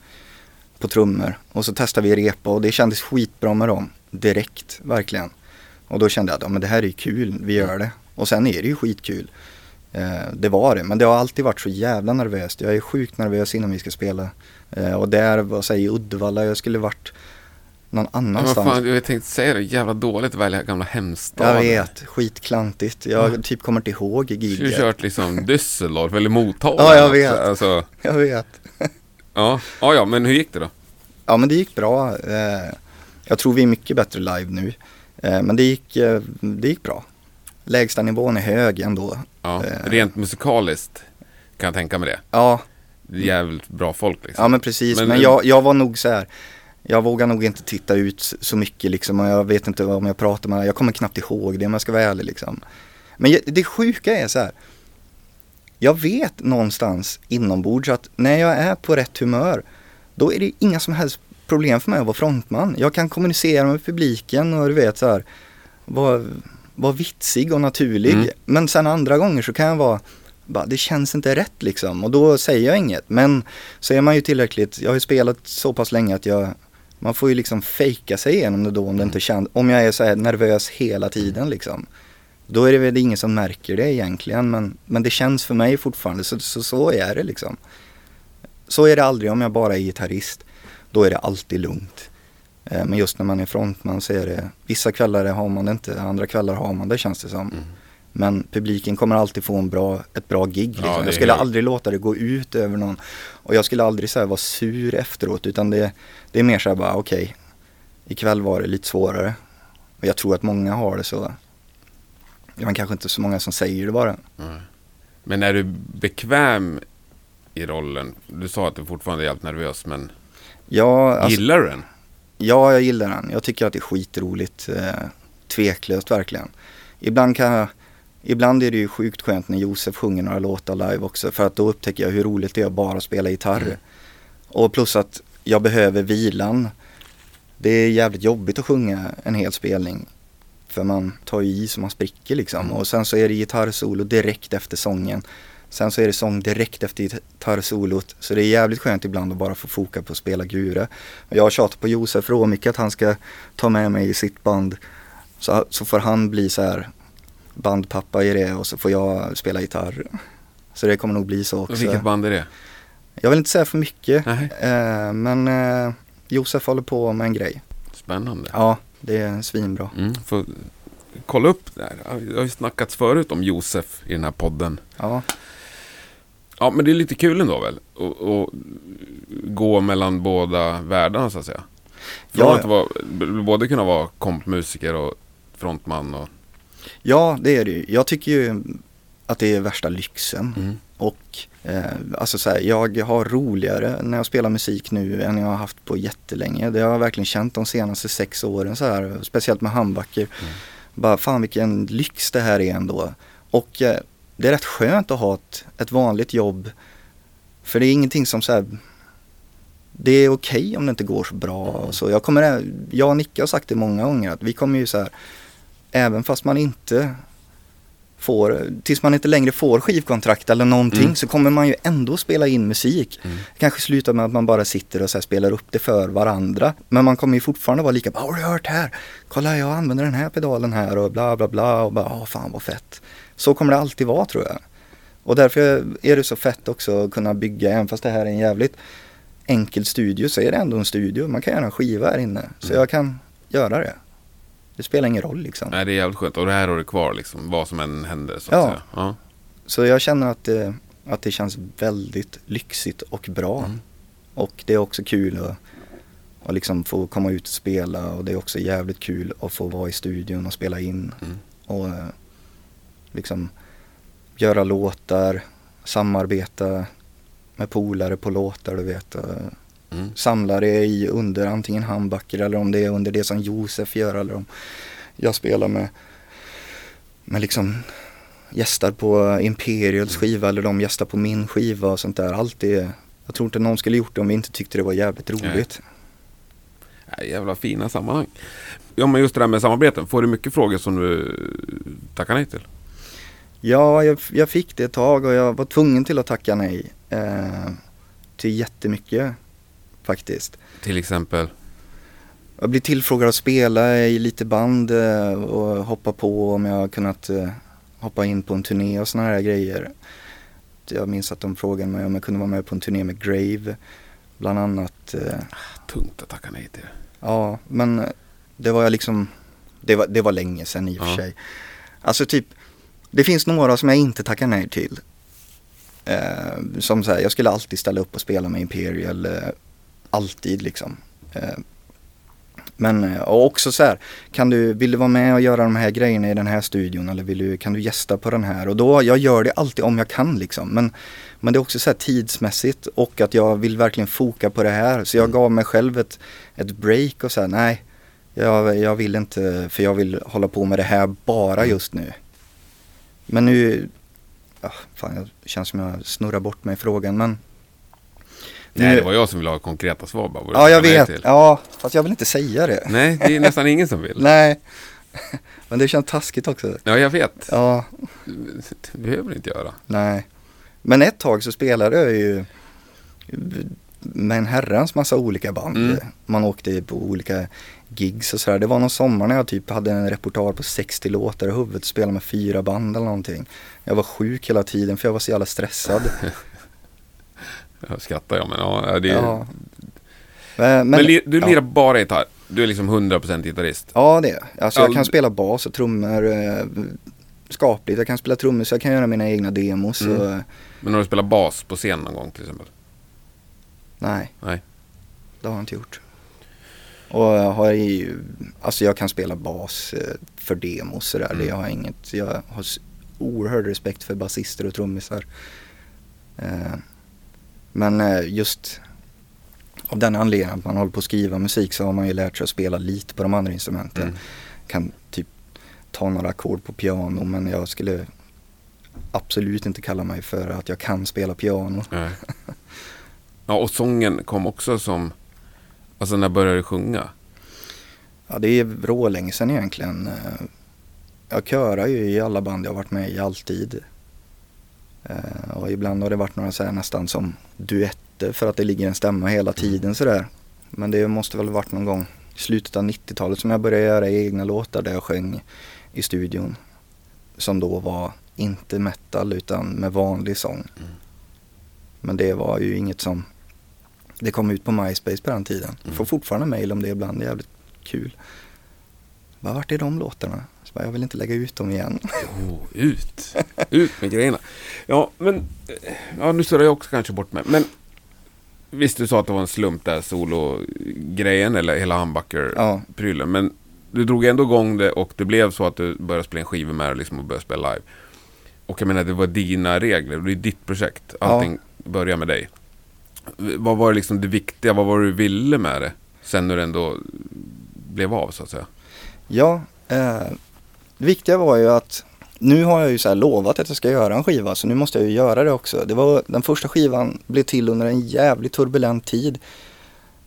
på trummor. Och så testade vi repa och det kändes skitbra med dem. Direkt, verkligen. Och då kände jag att ja, men det här är ju kul, vi gör det. Och sen är det ju skitkul. Eh, det var det, men det har alltid varit så jävla nervöst. Jag är sjukt nervös innan vi ska spela. Eh, och där, vad säger Uddevalla, jag skulle varit någon Men vad annanstans. fan, jag tänkte säga det, jävla dåligt att välja gamla jag hemstaden. vet, skitklantigt. Jag typ kommer inte ihåg Du giget. kört liksom *laughs* Düsseldorf eller Motala. Ja, jag vet. Alltså, Jag vet. *laughs* ja. ja, ja, men hur gick det då? Ja men det gick bra. Eh, jag tror vi är mycket bättre live nu. Men det gick, det gick bra. Lägsta nivån är hög ändå. Ja, Eh. rent musikaliskt kan jag tänka mig det. Ja, jävligt bra folk liksom. ja men precis. Men- Men, jag, jag var nog så här. Jag vågar nog inte titta ut så mycket liksom och jag vet inte om jag pratar med Jag kommer knappt ihåg det om jag ska vara ärlig liksom. Men det sjuka är så här. Jag vet någonstans inombords att när jag är på rätt humör då är det inga som helst problem för mig att vara frontman. Jag kan kommunicera med publiken och du vet så här vara, vara vitsig och naturlig. Mm. Men sen andra gånger så kan jag vara bara, det känns inte rätt liksom och då säger jag inget. Men så är man ju tillräckligt, jag har ju spelat så pass länge att jag man får ju liksom fejka sig igenom det då om det inte känns, om jag är så här nervös hela tiden liksom. Då är det väl ingen som märker det egentligen men, men det känns för mig fortfarande så, så, så är det liksom. Så är det aldrig om jag bara är gitarrist. Då är det alltid lugnt. Eh, Men just när man är frontman så är det, vissa kvällar har man det inte, andra kvällar har man det känns det som. Mm. Men publiken kommer alltid få en bra, ett bra gig. Liksom. Ja, jag skulle är- aldrig låta det gå ut över någon. Och jag skulle aldrig så vara sur efteråt utan det, det är mer så här bara okej, ikväll var det lite svårare. Och jag tror att många har det så. Det är kanske inte så många som säger det bara. Nej. Men är du bekväm i rollen? Du sa att du fortfarande är jävligt nervös, men Ja, alltså, gillar du den? Ja, jag gillar den. Jag tycker att det är skitroligt. Eh, tveklöst verkligen. Ibland kan jag, Ibland är det ju sjukt skönt när Josef sjunger några låtar live också för att då upptäcker jag hur roligt det är att bara spela gitarr. Mm. Och plus att jag behöver vilan. Det är jävligt jobbigt att sjunga en hel spelning. För man tar ju i så man spricker liksom. Mm. Och sen så är det gitarrsolo direkt efter sången. Sen så är det sång direkt efter gitarrsolot. Så det är jävligt skönt ibland att bara få foka på att spela gura. Och jag har tjatat på Josef Råmycket att han ska ta med mig i sitt band. Så, så får han bli så här bandpappa i det och så får jag spela gitarr. Så det kommer nog bli så också. Vilket band är det? Jag vill inte säga för mycket. Eh, men eh, Josef håller på med en grej. Spännande. Ja, det är svinbra. Mm, får kolla upp det här. Det har ju snackats förut om Josef i den här podden. Ja, Ja, men det är lite kul ändå väl? Att gå mellan båda världarna så att säga. Från Ja, att vara, både kunna vara kompmusiker och frontman och... ja det är det ju. Jag tycker ju att det är värsta lyxen. Mm. Och eh, alltså så här, jag har roligare när jag spelar musik nu än jag har haft på jättelänge. Det har jag verkligen känt de senaste sex åren så här. Speciellt med handbacker. Bara fan vilken lyx det här är ändå. Och eh, det är rätt skönt att ha ett, ett vanligt jobb. För det är ingenting som så här. Det är okej om det inte går så bra. Så. Jag, kommer, jag och Nicke har sagt det många gånger att vi kommer ju så här. Även fast man inte får, tills man inte längre får skivkontrakt eller någonting Mm. så kommer man ju ändå spela in musik. Mm. Kanske slutar med att man bara sitter och så spelar upp det för varandra. Men man kommer ju fortfarande vara lika, "Bara, har du hört här? Kolla jag använder den här pedalen här och bla bla bla och bara, åh fan vad fett. Så kommer det alltid vara tror jag. Och därför är det så fett också att kunna bygga, även fast det här är en jävligt enkel studio så är det ändå en studio. Man kan göra en skiva här inne. Så Mm. jag kan göra det. Det spelar ingen roll liksom. Nej, det är jävligt skönt. Och det här har du kvar liksom, vad som än händer så att Ja. säga. Ja. Så jag känner att det, att det känns väldigt lyxigt och bra. Mm. Och det är också kul att, att liksom få komma ut och spela och det är också jävligt kul att få vara i studion och spela in. Mm. Och eh, liksom göra låtar, samarbeta med polare på låtar du vet. Mm. samla det i under antingen handbacker eller om det är under det som Josef gör eller om jag spelar med, med liksom gästar på Imperials skiva eller de gästar på min skiva och sånt där. Allt det, jag tror inte någon skulle gjort det om vi inte tyckte det var jävligt roligt. Nej, jävla fina sammanhang. Ja, men just det där med samarbeten. Får du mycket frågor som du tackar nej till? Ja, jag, jag fick det ett tag och jag var tvungen till att tacka nej. Eh, till jättemycket faktiskt. Till exempel? Jag blir tillfrågad att spela i lite band eh, och hoppa på om jag kunnat eh, hoppa in på en turné och såna här grejer. Jag minns att de frågade mig om jag kunde vara med på en turné med Grave. Bland annat. eh, Tungt att tacka nej till. Ja, men det var jag liksom, det var, det var länge sedan i och för Ja. sig. Alltså typ, det finns några som jag inte tackar nej till. Eh, som så här, jag skulle alltid ställa upp och spela med Imperial, eh, alltid liksom. Eh, men eh, och också så här, kan du, vill du vara med och göra de här grejerna i den här studion eller vill du, kan du gästa på den här? Och då, jag gör det alltid om jag kan liksom. Men, men det är också så här tidsmässigt och att jag vill verkligen foka på det här. Så jag gav mig själv ett, ett break och så här, nej, jag, jag vill inte, för jag vill hålla på med det här bara just nu. Men nu, ja, fan, det känns som jag snurrar bort mig i frågan men. Nej, Nu- det var jag som ville ha konkreta svar bara. Ja, jag vet. till. Ja, fast jag vill inte säga det. Nej, det är nästan ingen som vill. *laughs* Nej. Men det känns taskigt också. Ja, jag vet. Ja, Det behöver inte göra. nej. Men ett tag så spelade jag ju med en herrans massa olika band. Mm. Man åkte på olika gigs och sådär. Det var någon sommar när jag typ hade en repertoar på 60 låtar i huvudet och spelade med fyra band eller någonting. Jag var sjuk hela tiden för jag var så jävla stressad. *laughs* Jag skrattar jag, men ja. Det ja. Men, Men, men, du ja. lirar bara gitarr? Du är liksom 100% gitarrist? Ja det är. Alltså jag All- kan spela bas och trummor eh, skapligt. Jag kan spela trummor så jag kan göra mina egna demos. Mm. Och, Men har du spelat bas på scen någon gång till exempel? Nej, Nej. det har jag inte gjort. Och jag har ju, alltså jag kan spela bas eh, för demos sådär. Mm. Det har jag inget, jag har oerhörd respekt för basister och trummisar. Eh, men eh, just av den anledningen att man håller på att skriva musik så har man ju lärt sig att spela lite på de andra instrumenten. Mm. Kan typ ta några ackord på piano men jag skulle absolut inte kalla mig för att jag kan spela piano. *laughs* Ja, och sången kom också som... Alltså när började du sjunga? Ja det är rålänge sedan egentligen. Jag körar ju i alla band jag har varit med i alltid. Eh, Och ibland har det varit några så här nästan som duetter för att det ligger en stämma hela tiden sådär. Men det måste väl ha varit någon gång i slutet av 90-talet som jag började göra egna låtar där jag sjöng i studion. Som då var inte metal utan med vanlig sång. Mm. Men det var ju inget som, det kom ut på MySpace på den tiden. Mm. Får fortfarande mail om det ibland, det är jävligt kul. Vad vart är de låtarna? Så bara, jag vill inte lägga ut dem igen. Jo, ut! Ut med grejerna. Ja, men... eh, Ja, nu surrar jag också kanske bort mig. Men... Visst, du sa att det var en slump där, solo-grejen, eller hela humbucker-prylen. Ja, Men du drog ändå igång det och det blev så att du började spela en skiva med det liksom och började spela live. Och jag menar, det var dina regler, det är ditt projekt. Allting börjar med dig. Vad var liksom det viktiga, vad var det du ville med det? Sen när det ändå blev av så att säga. ja eh, det viktiga var ju att nu har jag ju så här lovat att jag ska göra en skiva så nu måste jag ju göra det också. Det var, den första skivan blev till under en jävligt turbulent tid.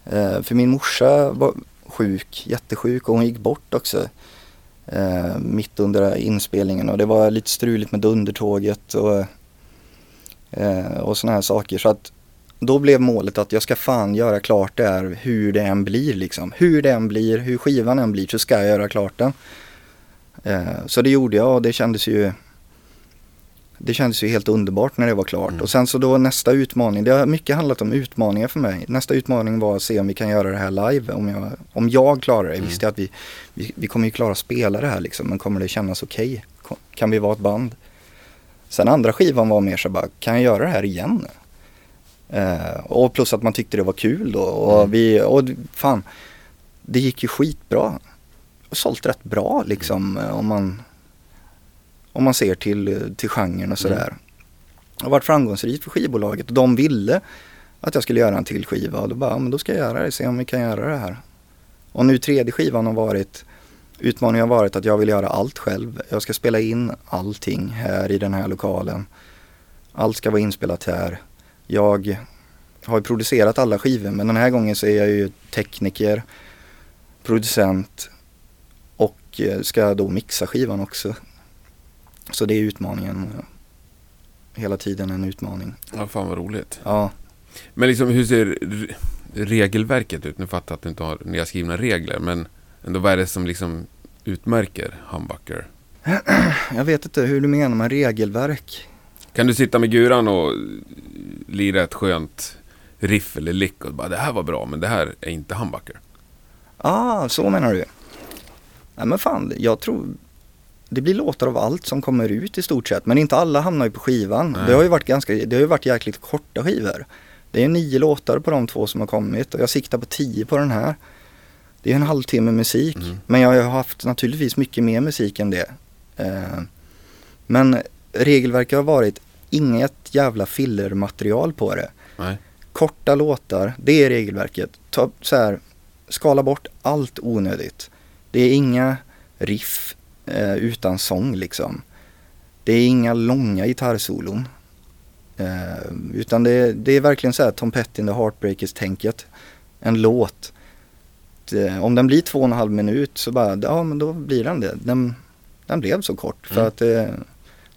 Eh, för min morsa var sjuk, jättesjuk och hon gick bort också. eh, mitt under inspelningen och det var lite struligt med dundertåget och, eh, och sådana här saker. Så att då blev målet att jag ska fan göra klart det här hur det än blir liksom. Hur det än blir, hur skivan än blir så ska jag göra klart den. Eh, så det gjorde jag och det kändes ju det kändes ju helt underbart när det var klart. Mm. Och sen så då nästa utmaning, det har mycket handlat om utmaningar för mig. Nästa utmaning var att se om vi kan göra det här live. Om jag, om jag klarar det. Mm. Visste jag att vi, vi, vi kommer ju klara att spela det här liksom. Men kommer det kännas okej? Ko- Kan vi vara ett band? Sen andra skivan var mer så bara, kan jag göra det här igen? Eh, och plus att man tyckte det var kul då. Och Mm. vi, och fan, det gick ju skitbra. Och sålt rätt bra liksom eh, om man om man ser till, till genren och sådär. Det har varit framgångsrikt för skivbolaget och de ville att jag skulle göra en till skiva och då bara, ja, men då ska jag göra det, se om vi kan göra det här. Och nu tredje skivan har varit, utmaningen har varit att jag vill göra allt själv. Jag ska spela in allting här i den här lokalen. Allt ska vara inspelat här. Jag har producerat alla skivor men den här gången så är jag ju tekniker, producent och eh, ska då mixa skivan också. Så det är utmaningen. Hela tiden en utmaning. Ja, fan vad roligt. Ja, Men liksom hur ser re- regelverket ut? Nu fattar jag att du inte har nedskrivna regler, men ändå vad är det som liksom utmärker Humbucker? *clears throat* jag vet inte hur du menar med regelverk. Kan du sitta med guran och lira ett skönt riff eller lick och bara det här var bra, men det här är inte Humbucker? Ah, så menar du. Nej men fan, jag tror det blir låtar av allt som kommer ut i stort sett. Men inte alla hamnar ju på skivan. Nej. Det har ju varit ganska, det har ju varit jäkligt korta skivor. Det är nio låtar på de två som har kommit och jag siktar på tio på den här. Det är en halvtimme musik. Mm. Men jag har haft naturligtvis mycket mer musik än det. Eh, men regelverket har varit inget jävla fillermaterial på det. Nej. Korta låtar, det är regelverket. Ta, så här, skala bort allt onödigt. Det är inga riff eh, utan sång liksom. Det är inga långa gitarrsolon. Eh, utan det, är- det är verkligen så här Tom Petty and the Heartbreakers-tänket. En låt. Det, om den blir två och en halv minut så bara, ja men då blir den det. Den, den blev så kort. För Mm. att, eh,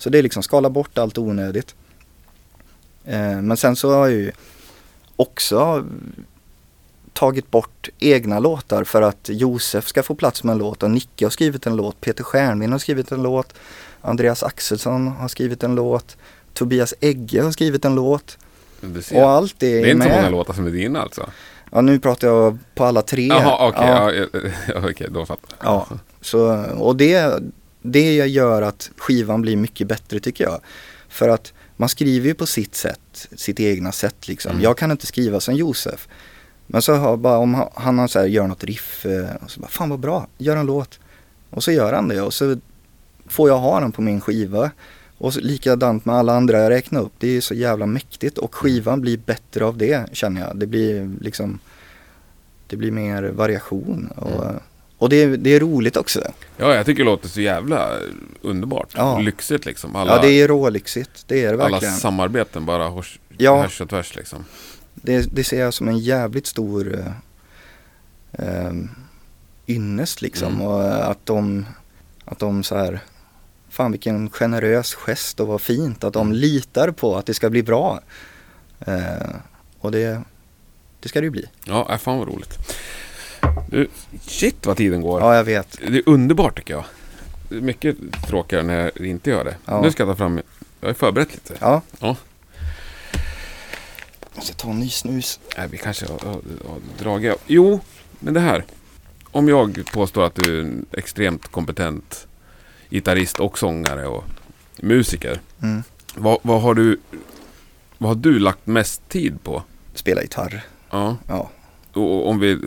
så det är liksom skala bort allt onödigt. Eh, men sen så har jag ju också tagit bort egna låtar för att Josef ska få plats med en låt och Nicke har skrivit en låt, Peter Stjernvind har skrivit en låt, Andreas Axelsson har skrivit en låt, Tobias Egge har skrivit en låt och allt det är, det är inte så med. många låtar som är dina alltså? Ja nu pratar jag på alla tre. Jaha, okej. Ja. Ja. Ja, *laughs* okej, då fattar jag. Ja, så, och det, det gör att skivan blir mycket bättre tycker jag. För att man skriver ju på sitt sätt, sitt egna sätt liksom. Mm. Jag kan inte skriva som Josef. Men så har bara om han, har så här, gör något riff, eh, och så bara, fan vad bra, gör en låt. Och så gör han det och så får jag ha den på min skiva. Och så, likadant med alla andra jag räknar upp, det är så jävla mäktigt och skivan blir bättre av det känner jag. Det blir liksom, det blir mer variation. Och, Mm. Och det, är- det är roligt också. Ja, jag tycker det låter så jävla underbart. Ja. Lyxigt liksom. Alla, Ja, det är rålyxigt. Det är det alla verkligen. samarbeten bara hors, Ja. härs och tvärs liksom. Det, det ser jag som en jävligt stor eh, eh, ynnest liksom. Mm. Och eh, att de, att de så här, fan vilken generös gest och vad fint att de Mm. litar på att det ska bli bra. Eh, och det, det ska det ju bli. Ja, äh, fan vad roligt. Du, shit vad tiden går. Ja, jag vet. Det är underbart tycker jag. Det är mycket tråkigare när jag inte gör det. Ja. Nu ska jag ta fram, jag har förberett lite. Ja. Ja. Jag ska ta en ny snus. Nej, vi kanske har, har, har dragit. Jo, men det här. Om jag påstår att du är en extremt kompetent gitarrist och sångare och musiker. Mm. Vad, vad har du vad har du lagt mest tid på? Spela gitarr. Ja. Ja. Och, och om vi,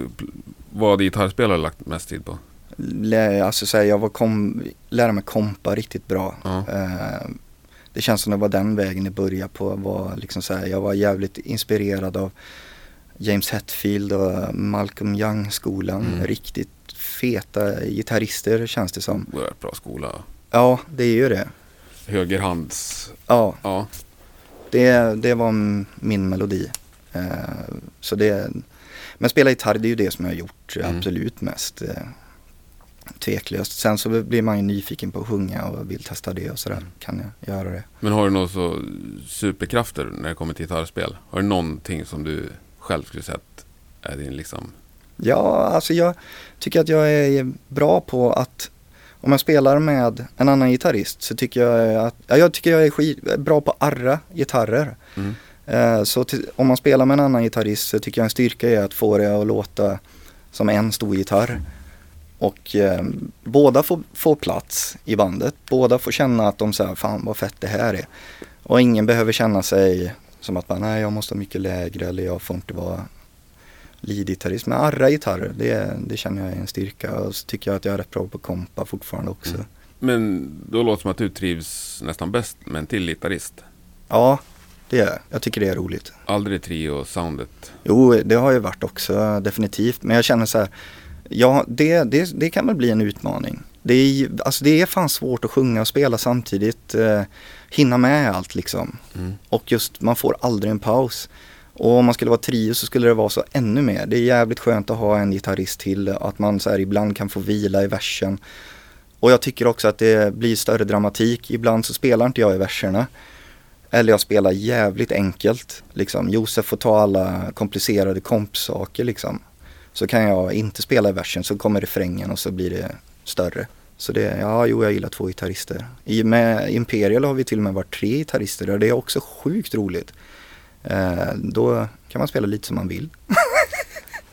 vad har gitarrspelare lagt mest tid på? Lä, alltså så här, jag var kom, lära mig kompa riktigt bra. Eh, det känns som det var den vägen det började på. Var liksom så här, jag var jävligt inspirerad av James Hetfield och Malcolm Young-skolan. Mm. Riktigt feta gitarrister känns det som. Oerhört bra skola. Ja, det är ju det. Högerhands... Ja, Ja. det, det var min melodi. Eh, så det, men spela gitarr det är ju det som jag har gjort Mm. absolut mest. Eh, Tveklöst. Sen så blir man ju nyfiken på att sjunga och vill testa det och sådär. Kan jag göra det. Men har du några så superkrafter när det kommer till gitarrspel? Har du någonting som du själv skulle säga att är din liksom... Ja, alltså jag tycker att jag är bra på att om jag spelar med en annan gitarrist så tycker jag att, ja, jag tycker jag är skit, bra på att arra gitarrer. Mm. Eh, Så till, om man spelar med en annan gitarrist så tycker jag en styrka är att få det att låta som en stor gitarr. Och eh, båda får, får plats i bandet. Båda får känna att de säger fan vad fett det här är. Och ingen behöver känna sig som att nej jag måste ha mycket lägre eller jag får inte vara lead-gitarrist. Men arra gitarrer, det, det känner jag är en styrka. Och så tycker jag att jag är rätt bra på kompa fortfarande också. Mm. Men då låter det som att du trivs nästan bäst med en till gitarrist. Ja, det är jag. Tycker det är roligt. Aldrig trio-soundet. Jo, det har ju varit också definitivt. Men jag känner så här, ja det, det, det kan väl bli en utmaning. Det är, alltså det är fan svårt att sjunga och spela samtidigt. Eh, hinna med allt liksom. Mm. Och just, man får aldrig en paus. Och om man skulle vara trio så skulle det vara så ännu mer. Det är jävligt skönt att ha en gitarrist till. Att man så här ibland kan få vila i versen. Och jag tycker också att det blir större dramatik. Ibland så spelar inte jag i verserna. Eller jag spelar jävligt enkelt. Liksom. Josef får ta alla komplicerade kompsaker liksom. Så kan jag inte spela i versen så kommer refrängen och så blir det större. Så det, ja, jo jag gillar två gitarrister. I, med Imperial har vi till och med varit tre gitarrister och det är också sjukt roligt. Eh, då kan man spela lite som man vill.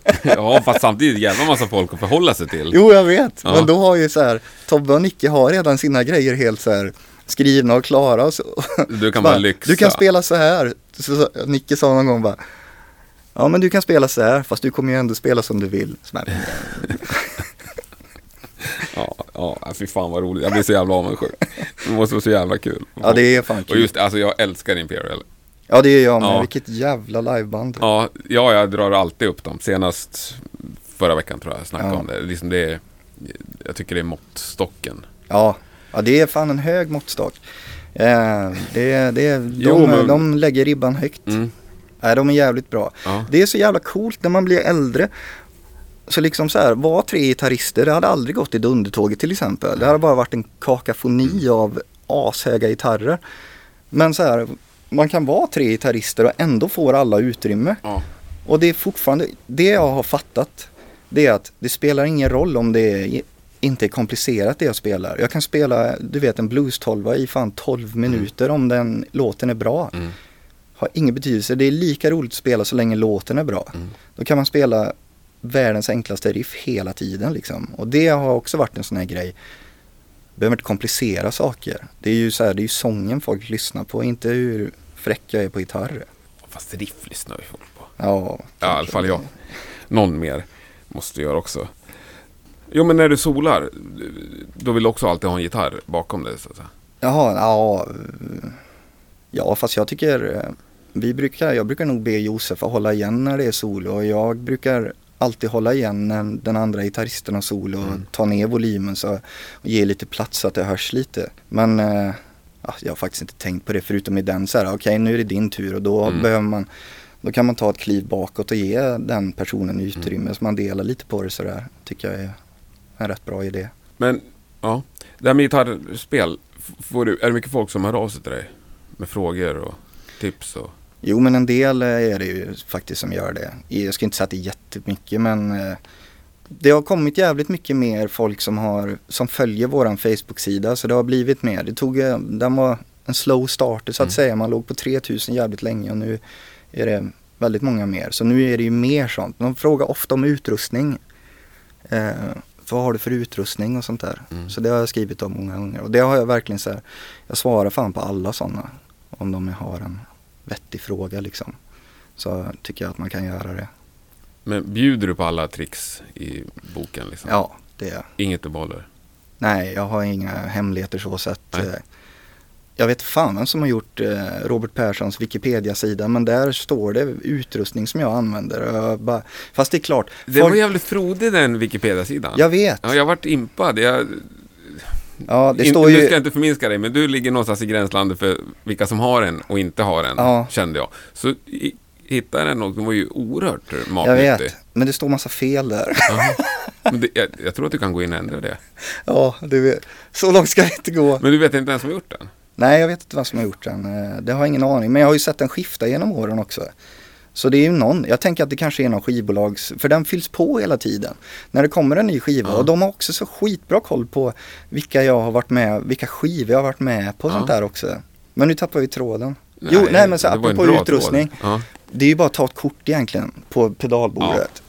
*laughs* ja, fast samtidigt jävla massa folk att förhålla sig till. Jo jag vet, Ja. men då har ju så här, Tobbe och Nicke har redan sina grejer helt så här skrivna och klara. Och så, Du kan *laughs* Bara, bara lyxa. Du kan spela så här. Så, så, Nicke sa någon gång bara Ja men du kan spela så här fast du kommer ju ändå spela som du vill. Bara, *laughs* Ja, ja, fy fan vad roligt. Jag blir så jävla avundsjuk. Det måste vara så jävla kul. Ja det är fan Och kul. just alltså jag älskar Imperial. Ja det är jag med. Ja. Vilket jävla liveband. Ja, ja, jag drar alltid upp dem. Senast förra veckan tror jag jag snackade Ja. om det. Liksom det är, jag tycker det är måttstocken. Ja, ja det är fan en hög måttstock. Eh, det, det, de, Jo, men- de lägger ribban högt. Mm. Nej, de är jävligt bra. Ja. Det är så jävla coolt när man blir äldre. Så liksom så här, var tre gitarrister, det hade aldrig gått i Dundertåget till exempel. Det hade bara varit en kakafoni av ashöga gitarrer. Men så här, man kan vara tre gitarrister och ändå får alla utrymme. Ja. Och det är fortfarande, det jag har fattat, det är att det spelar ingen roll om det är, inte är komplicerat det jag spelar. Jag kan spela, du vet en blues 12 i fan 12 minuter om den låten är bra. Mm. Har ingen betydelse, det är lika roligt att spela så länge låten är bra. Mm. Då kan man spela världens enklaste riff hela tiden liksom. Och det har också varit en sån här grej. Behöver inte komplicera saker. Det är ju så här, det är ju sången folk lyssnar på, inte hur fräck jag är på gitarr. Fast riff lyssnar vi folk på. Ja, Ja, i alla fall jag. Någon mer måste göra också. Jo, men när du solar, då vill du också alltid ha en gitarr bakom dig så att säga. Jaha, ja. Ja, fast jag tycker, vi brukar, jag brukar nog be Josef att hålla igen när det är solo och jag brukar alltid hålla igen när den andra gitarristen har solo och Mm. ta ner volymen så, och ge lite plats så att det hörs lite. Men eh, ja, jag har faktiskt inte tänkt på det förutom i den så här, okej nu är det din tur och då Mm. behöver man då kan man ta ett kliv bakåt och ge den personen utrymme så man delar lite på det sådär. Tycker jag är en rätt bra idé. Men, ja. Det här med gitarrspel, får du, är det mycket folk som hör av sig till dig? Med frågor och tips och... Jo men en del eh, är det ju faktiskt som gör det. Jag ska inte säga att det är jättemycket men eh, det har kommit jävligt mycket mer folk som, har, som följer våran Facebook-sida så det har blivit mer. Det tog, eh, den var en slow starter så att Mm. säga. Man låg på 3000 jävligt länge och nu är det väldigt många mer. Så nu är det ju mer sånt. De frågar ofta om utrustning. Eh, vad har du för utrustning och sånt där. Mm. Så det har jag skrivit om många gånger. Och det har jag verkligen så här, jag svarar fan på alla sådana. Om de har en vettig fråga liksom. Så tycker jag att man kan göra det. Men bjuder du på alla tricks i boken liksom? Ja, det är jag. Inget du behåller? Nej, jag har inga hemligheter så sett. Nej. Jag vet fan vem som har gjort eh, Robert Perssons Wikipedia-sida men där står det utrustning som jag använder. Jag bara, fast det är klart, Det folk- var jävligt frodig den Wikipedia-sidan. jag vet. Ja, jag vart impad. Jag, Ja, det står Nu ju... ska jag inte förminska dig, men du ligger någonstans i gränslandet för vilka som har en och inte har en, Ja. kände jag. Så hittade den och den var ju oerhört Jag matnyttig. vet, men det står massa fel där. Det, jag, jag tror att du kan gå in och ändra det. ja, du vet. Så långt ska det inte gå. Men du vet inte vem som har gjort den? Nej, jag vet inte vad som har gjort den. Eh, Det har jag ingen aning. Men jag har ju sett den skifta genom åren också. Så det är ju någon, jag tänker att det kanske är någon skivbolags, för den fylls på hela tiden. När det kommer en ny skiva Ja. och de har också så skitbra koll på vilka jag har varit med, vilka skivor jag har varit med på och Ja. sånt där också. Men nu tappar vi tråden. jo, nej men så apropå utrustning. Ja. Det är ju bara att ta ett kort egentligen på pedalbordet.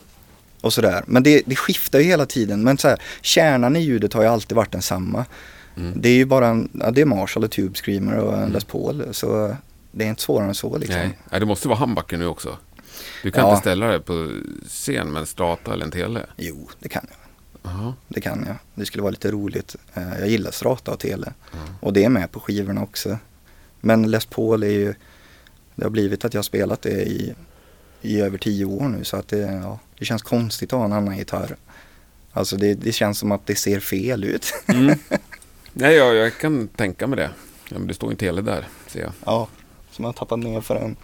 Och sådär. Men det, det skiftar ju hela tiden. Men så här, kärnan i ljudet har ju alltid varit densamma. Mm. Det är ju bara en, ja, det är Marshall och Tube Screamer och en Les Paul. Så det är inte svårare än så liksom. Nej. Nej, det måste vara humbucker nu också. Du kan Ja. inte ställa dig på scen med en strata eller en tele. Jo, det kan jag. Jaha. Det kan jag. Det skulle vara lite roligt. Eh, Jag gillar strata och tele. Och det är med på skivorna också. Men Les Paul är ju, det har blivit att jag har spelat det i, i över tio år nu. Så att det, ja, det känns konstigt att ha en annan gitarr. Alltså det, det känns som att det ser fel ut. Mm. *laughs* Nej, jag, jag kan tänka mig det. Ja, men det står en tele där, ser jag. Ja, som jag tappat ner för en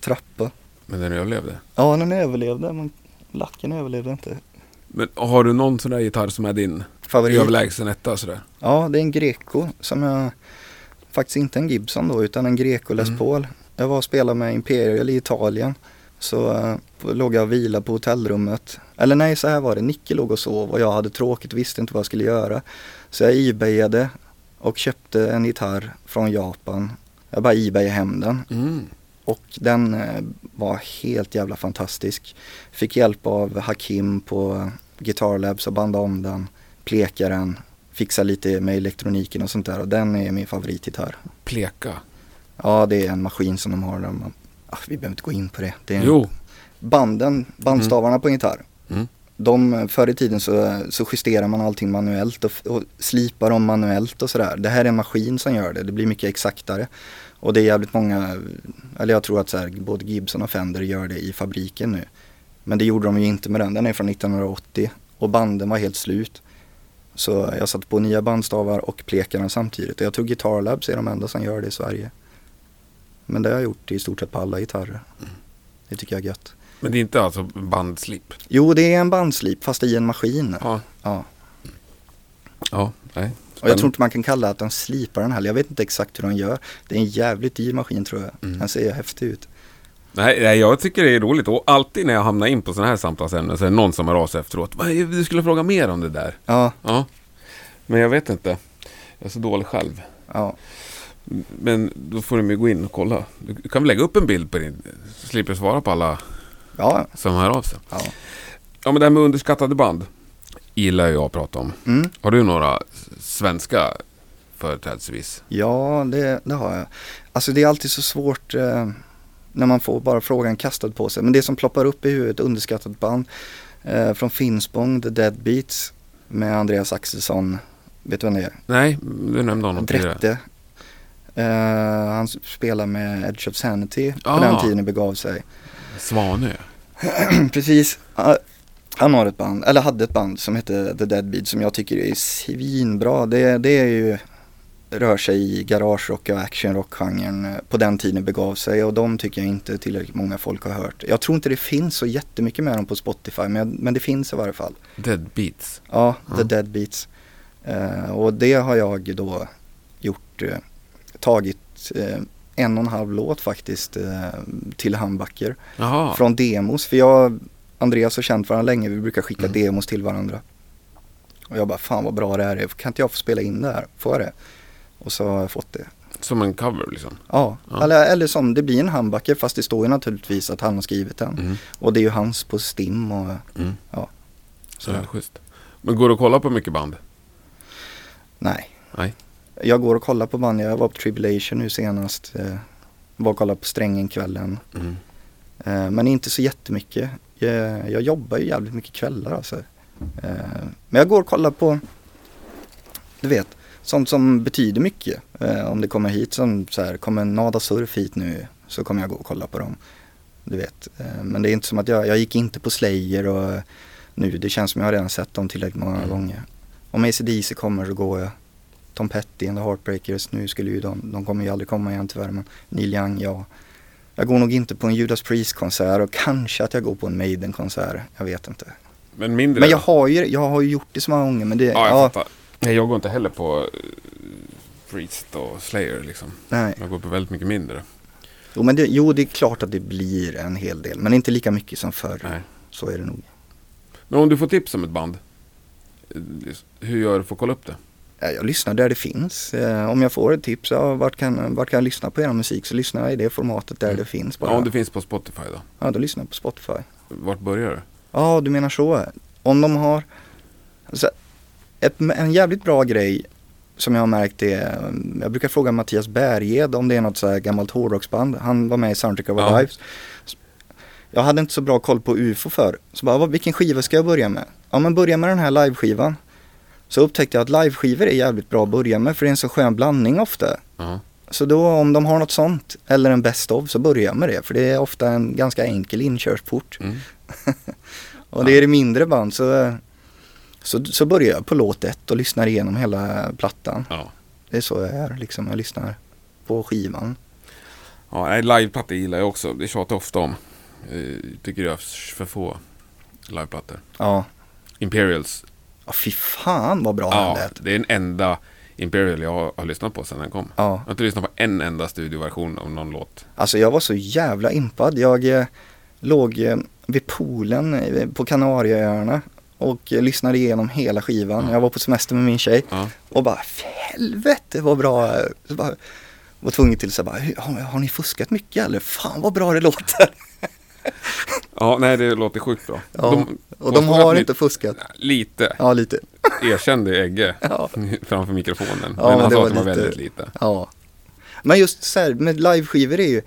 trappa. Men den överlevde. Ja, den överlevde men lacken överlevde inte. Men har du någon sån där gitarr som är din Favorit? överlägsen etta sådär? Ja, det är en Greco som jag, faktiskt inte en Gibson då, utan en Greco Les Mm. Paul. Jag var och spelade med Imperial i Italien. Så uh, låg jag och vilade på hotellrummet. Eller nej, så här var det. Nicke låg och sov och jag hade tråkigt och visste inte vad jag skulle göra. Så jag ebayade och köpte en gitarr från Japan. Jag bara ebayade hem den. Mm. Och den eh, var helt jävla fantastisk. Fick hjälp av Hakim på Guitar Labs och banda om den, pleka den, fixa lite med elektroniken och sånt där. Och den är min favoritgitarr. Pleka. Ja, det är en maskin som de har där man, ah, vi behöver inte gå in på det. det en, Jo. Banden, bandstavarna på en gitarr. Mm. De, förr i tiden så, så justerar man allting manuellt och, och slipar dem manuellt och sådär. Det här är en maskin som gör det, det blir mycket exaktare. Och det är jävligt många, eller jag tror att så här, både Gibson och Fender gör det i fabriken nu. Men det gjorde de ju inte med den, den är från 1980 och banden var helt slut. Så jag satte på nya bandstavar och plekade den samtidigt. Och jag tror Guitar Labs är de enda som gör det i Sverige. Men det har jag gjort i stort sett på alla gitarrer. Det tycker jag är gött. Men det är inte alltså bandslip? Jo, det är en bandslip fast i en maskin. Ja. Ja. Ja, nej. Och jag tror inte man kan kalla att den slipar den heller. Jag vet inte exakt hur de gör. Det är en jävligt dyr maskin tror jag. Mm. Den ser häftig ut. Nej, nej, jag tycker det är roligt och alltid när jag hamnar in på sådana här samtalsämnen så är det någon som hör av sig efteråt. "Vad är- Du skulle fråga mer om det där. Ja, Ja, men jag vet inte. Jag är så dålig själv. ja. Men då får de ju gå in och kolla. Du kan väl lägga upp en bild på din, så slipper du svara på alla Ja, som hör av sig. ja. Ja, men det här med underskattade band gillar jag att prata om. Mm. Har du några svenska företrädesvis? Ja, det, det har jag. Alltså det är alltid så svårt eh, när man får bara frågan kastad på sig. Men det som ploppar upp i huvudet, underskattat band eh, från Finspång, The Deadbeats med Andreas Axelsson. Vet du vem det är? Nej, du nämnde honom tidigare. Eh, han spelar med Edge of Sanity på Ah. den tiden det begav sig. Svanö. *clears throat* Precis. Han har ett band, eller hade ett band som hette The Deadbeat som jag tycker är svinbra. Det, det är ju, rör sig i garagerock och actionrock-genren eh, på den tiden begav sig och de tycker jag inte tillräckligt många folk har hört. Jag tror inte det finns så jättemycket med dem på Spotify men, men det finns i varje fall. Dead Beats. Ja, The Ja. Deadbeats. Eh, och det har jag då gjort, eh, tagit eh, en och en halv låt faktiskt eh, till Jaha. från demos. För jag Andreas har känt varandra länge, vi brukar skicka Mm. demos till varandra. Och jag bara, fan vad bra det här är, kan inte jag få spela in det här? Får jag det? Och så har jag fått det. Som en cover liksom. Ja, Ja. Eller, eller som, det blir en humbucker fast det står ju naturligtvis att han har skrivit den. Mm. Och det är ju hans på Stim och Mm. Ja. Så är schysst. Men går du att kolla på mycket band? nej. Nej. Jag går och kollar på band, jag var på Tribulation nu senast. Eh, var och kollade på Strängen-kvällen. Mm. Eh, men inte så jättemycket. Jag, jag jobbar ju jävligt mycket kvällar alltså. Eh, men jag går och kollar på, du vet, sånt som betyder mycket. Eh, om det kommer hit som så här, kommer Nada Surf hit nu så kommer jag gå och kolla på dem. Du vet, eh, men det är inte som att jag, jag gick inte på Slayer och nu, det känns som jag har redan sett dem tillräckligt många Mm. gånger. Om ACDC kommer så går jag. Tom Petty and the Heartbreakers, nu skulle ju de, de kommer ju aldrig komma igen tyvärr men Neil Young, ja. Jag går nog inte på en Judas Priest-konsert och kanske att jag går på en Maiden-konsert. Jag vet inte. Men mindre Men jag har ju, jag har ju gjort det så många gånger. Men det, Ja, jag ja, fattar. Nej, jag går inte heller på uh, Priest och Slayer liksom. nej. Jag går på väldigt mycket mindre. Jo, men det, jo, det är klart att det blir en hel del. Men inte lika mycket som förr. Nej. Så är det nog. Men om du får tips om ett band. eh, Hur gör du för att kolla upp det? Ja, Jag lyssnar där det finns. Eh, om jag får ett tips, ja, vart, kan, vart kan jag lyssna på er musik? Så lyssnar jag i det formatet där Mm. det finns bara. Ja, om det finns på Spotify då? Ja, då lyssnar jag på Spotify. Vart börjar du? Ja, du menar så. Om de har alltså, ett, en jävligt bra grej som jag har märkt är, jag brukar fråga Mattias Berged om det är något så här gammalt hårdrocksband. Han var med i Soundtrack of Our Ja. Lives. Jag hade inte så bra koll på UFO för. Så bara, vilken skiva ska jag börja med? Ja men börja med den här liveskivan. Så upptäckte jag att liveskivor är jävligt bra att börja med för det är en så skön blandning ofta. Ja. Så då om de har något sånt eller en best of så börja med det för det är ofta en ganska enkel inkörsport. Mm. *laughs* Och det är det mindre band så, så, så börjar jag på låt ett och lyssnar igenom hela plattan. Ja. Det är så jag är liksom, jag lyssnar på skivan. Ja, liveplattor gillar jag också. Det tjatar jag ofta om. Eh, tycker jag är för få liveplattor. Ja, Imperials. Ja fy fan vad bra Ja, lät. det är den enda Imperial jag har, har lyssnat på sedan den kom. Ja, Jag har inte lyssnat på en enda studioversion av någon låt. alltså jag var så jävla impad. Jag eh, låg eh, vid poolen eh, på Kanarieöarna och eh, lyssnade igenom hela skivan. Ja. Jag var på semester med min tjej Ja. och bara helvete vad bra. Så bara, var tvungen till så bara, "Hur- har, har ni fuskat mycket eller? Fan vad bra det låter. Ja, nej det låter sjukt bra. Ja, och de har inte fuskat. Lite. Ja, lite. *laughs* Erkände Egge Ja. *laughs* framför mikrofonen. Ja, men men han det sa var att det var lite- väldigt lite. Ja. Men just så här med liveskivor är ju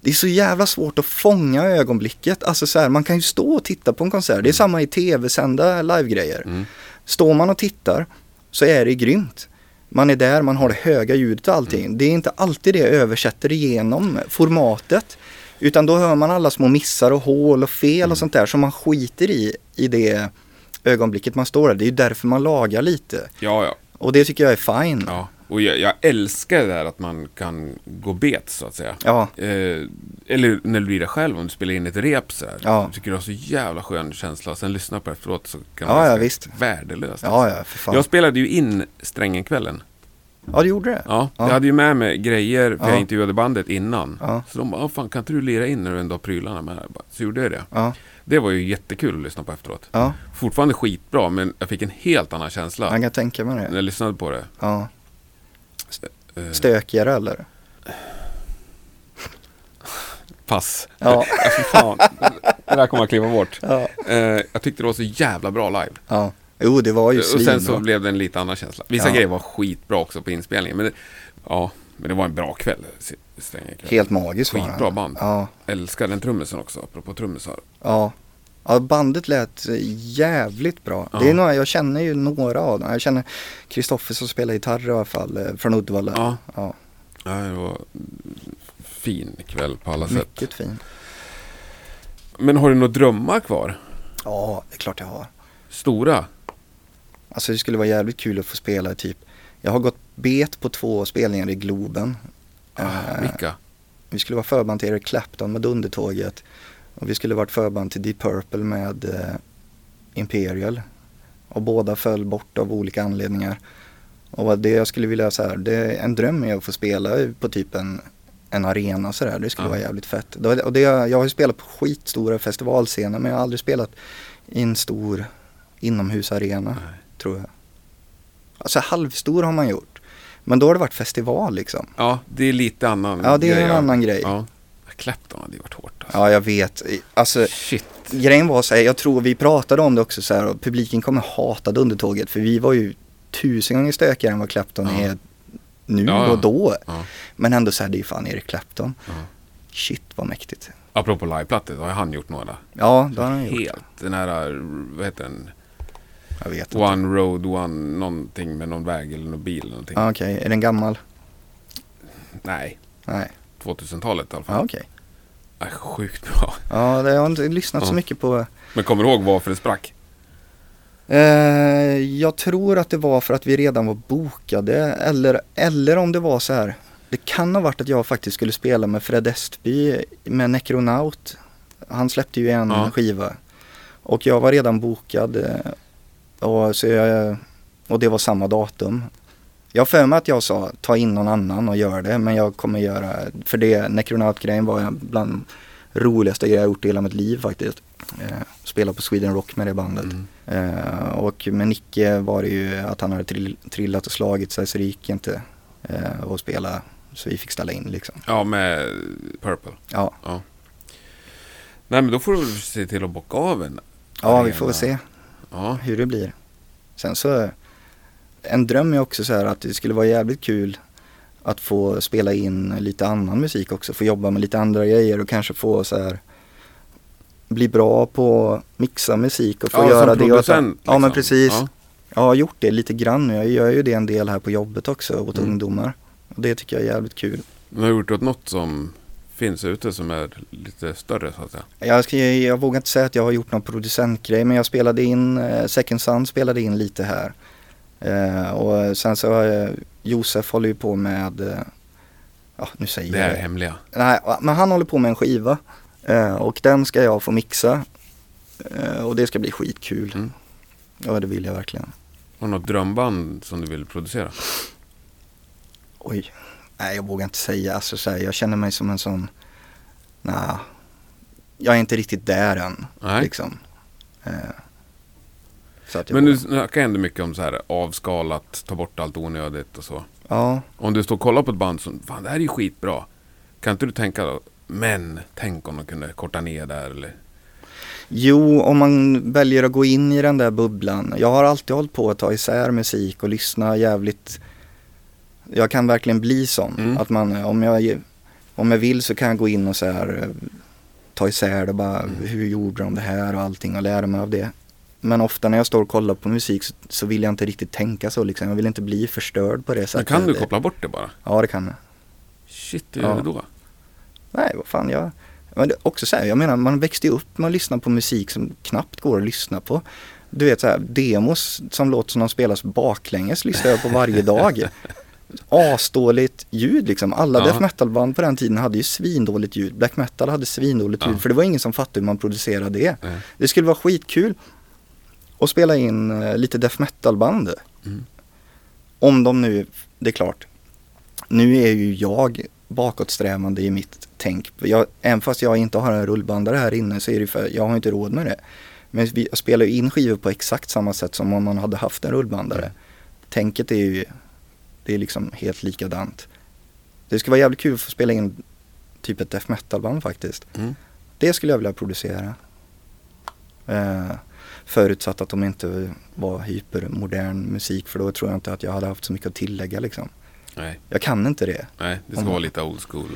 det är så jävla svårt att fånga ögonblicket. Alltså så här, man kan ju stå och titta på en konsert. Det är samma i tv-sända livegrejer. Mm. Står man och tittar så är det grymt. Man är där, man har det höga ljudet och allting. Mm. Det är inte alltid det översätter igenom formatet. Utan då hör man alla små missar och hål och fel Mm. och sånt där som man skiter i i det ögonblicket man står där. Det är ju därför man lagar lite. Ja, ja. Och det tycker jag är fine. ja. Och jag, jag älskar det där att man kan gå bet så att säga. Ja, Eh, eller när du blir det själv, om du spelar in ett rep så här. Ja. Jag tycker det har så jävla skön känsla. Sen lyssna på det efteråt så kan Ja, vara ja, ganska visst. värdelöst. ja, ja för fan. Jag spelade ju in Strängenkvällen. Ja, du gjorde det? Ja, Ja. jag hade ju med mig grejer, för Ja. jag intervjuade bandet innan. Ja. Så de bara, "Ah, fan kan inte du lira in när du ändå har prylarna med? Bara, Så gjorde jag det. Ja, Det var ju jättekul att lyssna på efteråt. ja. Fortfarande skitbra, men jag fick en helt annan känsla jag kan tänka mig när det. jag lyssnade på det. Ja. Eh, Stökigare eller? pass. Ja. *laughs* fan. Det där kommer jag kliva bort. Ja. Eh, jag tyckte det var så jävla bra live. ja. Jo, det var ju Och sen så blev det en lite annan känsla. Vissa Ja. grejer var skitbra också på inspelningen. Men det, ja, men det var en bra kväll. Helt magiskt var Skitbra band. Ja, Älskar den trummisen också, apropå trummisar. ja. Ja, bandet lät jävligt bra. Ja. Det är några, jag känner ju några av dem. Jag känner Kristoffer som spelar gitarr i alla fall, eh, från Uddevalla. Ja. ja Ja, det var fin kväll på alla sätt. mycket fin. Men har du några drömmar kvar? Ja, det är klart jag har. Stora? Alltså det skulle vara jävligt kul att få spela typ. Jag har gått bet på två spelningar i Globen. Ah, Eh, vilka? Vi skulle vara förband till Eric Clapton med Dundertåget. Och vi skulle varit förband till Deep Purple med eh, Imperial. Och båda föll bort av olika anledningar. Och det jag skulle vilja så här, det är en dröm är att få spela på typ en, en arena så där. Det skulle Ja. vara jävligt fett. Det- Och det, jag har ju spelat på skitstora festivalscener men jag har aldrig spelat i en stor inomhusarena Nej. Tror jag. Alltså halvstor har man gjort. Men då har det varit festival liksom. Ja, det är lite annan Ja det är grej, en annan grej. Ja. Ja. Clapton hade ju varit hårt alltså. jag vet. Alltså Shit. grejen var så här, jag tror vi pratade om det också så här och publiken kommer hata Dundertåget för vi var ju tusen gånger stökigare än vad Clapton Ja. är nu Ja, ja. och då. Ja. Men ändå så här, det är fan Eric Clapton. Ja. Shit vad mäktigt. Apropå liveplattor, har han gjort några. Ja, det har han gjort. Helt. Den här, vad heter den? Jag vet inte. One road, one någonting med någon väg eller någon bil någonting. Ja, Okej, är den gammal? Nej, Nej. 2000-talet i alla fall. okej. Ja, sjukt bra. Ja, det, jag har inte lyssnat så Ja. mycket på. Men kommer du ihåg varför det sprack? Eh, jag tror att det var för att vi redan var bokade eller, eller om det var så här. Det kan ha varit att jag faktiskt skulle spela med Fred Estby med Necronaut. Han släppte ju en Ja. skiva. Och jag var redan bokad. Och, så jag, och det var samma datum. Jag har för mig att jag sa ta in någon annan och gör det. Men jag kommer göra, för det Necronaut-grejen var bland roligaste grejer jag gjort i hela mitt liv faktiskt. Eh, spela på Sweden Rock med det bandet. Mm. Eh, och med Nicke var det ju att han hade trill, trillat och slagit sig så det gick inte eh, att spela. Så vi fick ställa in liksom. Ja, med Purple. Ja, Nej, men då får du se till att bocka av en. ja vi får väl se Ja, hur det blir. Sen så, en dröm är också så här att det skulle vara jävligt kul att få spela in lite annan musik också. Få jobba med lite andra grejer och kanske få så här bli bra på att mixa musik och få ja göra som det. producent. Ja men liksom. precis. Ja. Jag har gjort det lite grann nu. Jag gör ju det en del här på jobbet också åt Mm. ungdomar. Och det tycker jag är jävligt kul. Men har du gjort åt något som finns ute som är lite större så att säga? Jag, jag vågar inte säga att jag har gjort någon producentgrej men jag spelade in, eh, Second Sun spelade in lite här. Eh, och sen så eh, Josef håller ju på med, eh, ja nu säger Det jag är det. hemliga. Nej, men han håller på med en skiva. Eh, och den ska jag få mixa. Eh, och det ska bli skitkul. Mm. Ja det vill jag verkligen. Har du något drömband som du vill producera? Oj, nej jag vågar inte säga. Alltså, så här, jag känner mig som en sån, nej, jag är inte riktigt där än. Nej. Liksom. Eh, Men du snackar ändå mycket om så här avskalat, ta bort allt onödigt och så. Ja, Om du står och kollar på ett band som, fan det här är ju skitbra. Kan inte du tänka då, men tänk om de kunde korta ner där eller? jo om man väljer att gå in i den där bubblan. Jag har alltid hållit på att ta isär musik och lyssna jävligt. Jag kan verkligen bli sån. Mm. Att man, om jag, om jag vill så kan jag gå in och så här eh, ta isär det bara. Mm. Hur gjorde de det här och allting och lära mig av det. Men ofta när jag står och kollar på musik så, så vill jag inte riktigt tänka så liksom. Jag vill inte bli förstörd på det Men sättet. kan du koppla bort det bara? Ja det kan jag. Shit, hur Ja. gör du då? Nej, vad fan jag... Men också så här, jag menar man växte ju upp med att lyssna på musik som knappt går att lyssna på. Du vet så här, demos som låter som de spelas baklänges lyssnar jag på varje dag. *laughs* Asdåligt ljud liksom. Alla Ja. death metal-band på den tiden hade ju svindåligt ljud. Black metal hade svindåligt Ja. ljud för det var ingen som fattade hur man producerade det. Nej. Det skulle vara skitkul att spela in eh, lite death metal-band. Mm. Om de nu, det är klart, nu är ju jag bakåtsträvande i mitt tänk. Jag, även fast jag inte har en rullbandare här inne så är det för jag har inte råd med det. Men vi jag spelar ju in skivor på exakt samma sätt som om man hade haft en rullbandare. Mm. Tänket är ju, det är liksom helt likadant. Det skulle vara jävligt kul att få spela in typ ett death metal-band faktiskt. Mm. Det skulle jag vilja producera. Eh, förutsatt att de inte var hypermodern musik för då tror jag inte att jag hade haft så mycket att tillägga liksom. Nej, Jag kan inte det. nej, det ska Om- vara lite old school.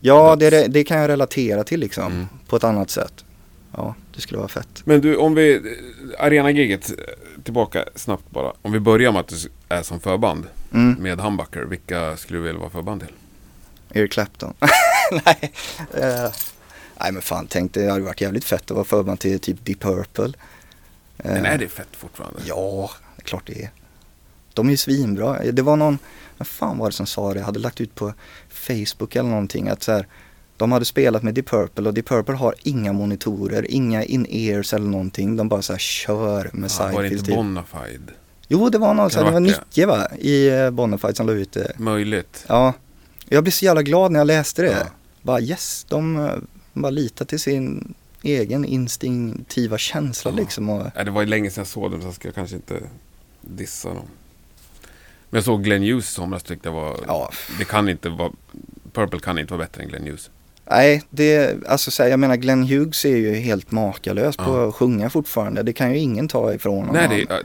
Ja, det, det kan jag relatera till liksom Mm. på ett annat sätt. Ja, det skulle vara fett. Men du, om vi, arenagiget, eh, tillbaka snabbt bara. Om vi börjar med att du är som förband Mm. med Humbucker, vilka skulle du vilja vara förband till? Eric Clapton. *laughs* nej, eh, nej men fan tänk det hade varit jävligt fett att vara förband till typ Deep Purple. Eh, Men är det fett fortfarande? Ja, det är klart det är. De är ju svinbra. Det var någon, vad fan var det som sa det? Jag hade lagt ut på Facebook eller någonting att så här, de hade spelat med Deep Purple och Deep Purple har inga monitorer, inga in-ears eller någonting. De bara så här kör med Ja, var det inte typ. Bonafide? Jo, det var någon, så det var Nicke va? I eh, Bonafide som la ut det. Möjligt. Ja, jag blev så jävla glad när jag läste det. Ja. Bara yes, de eh, bara litar till sin egen instinktiva känsla Ja. liksom. Och, Nej, det var ju länge sedan jag såg dem så jag ska kanske inte dissa dem. Men jag såg Glenn Hughes i somras tyckte jag var... ja, Det kan inte vara... Purple kan inte vara bättre än Glenn Hughes. Nej, det, alltså så här, jag menar Glenn Hughes är ju helt makalös på Ja. att sjunga fortfarande. Det kan ju ingen ta ifrån honom. Nej, det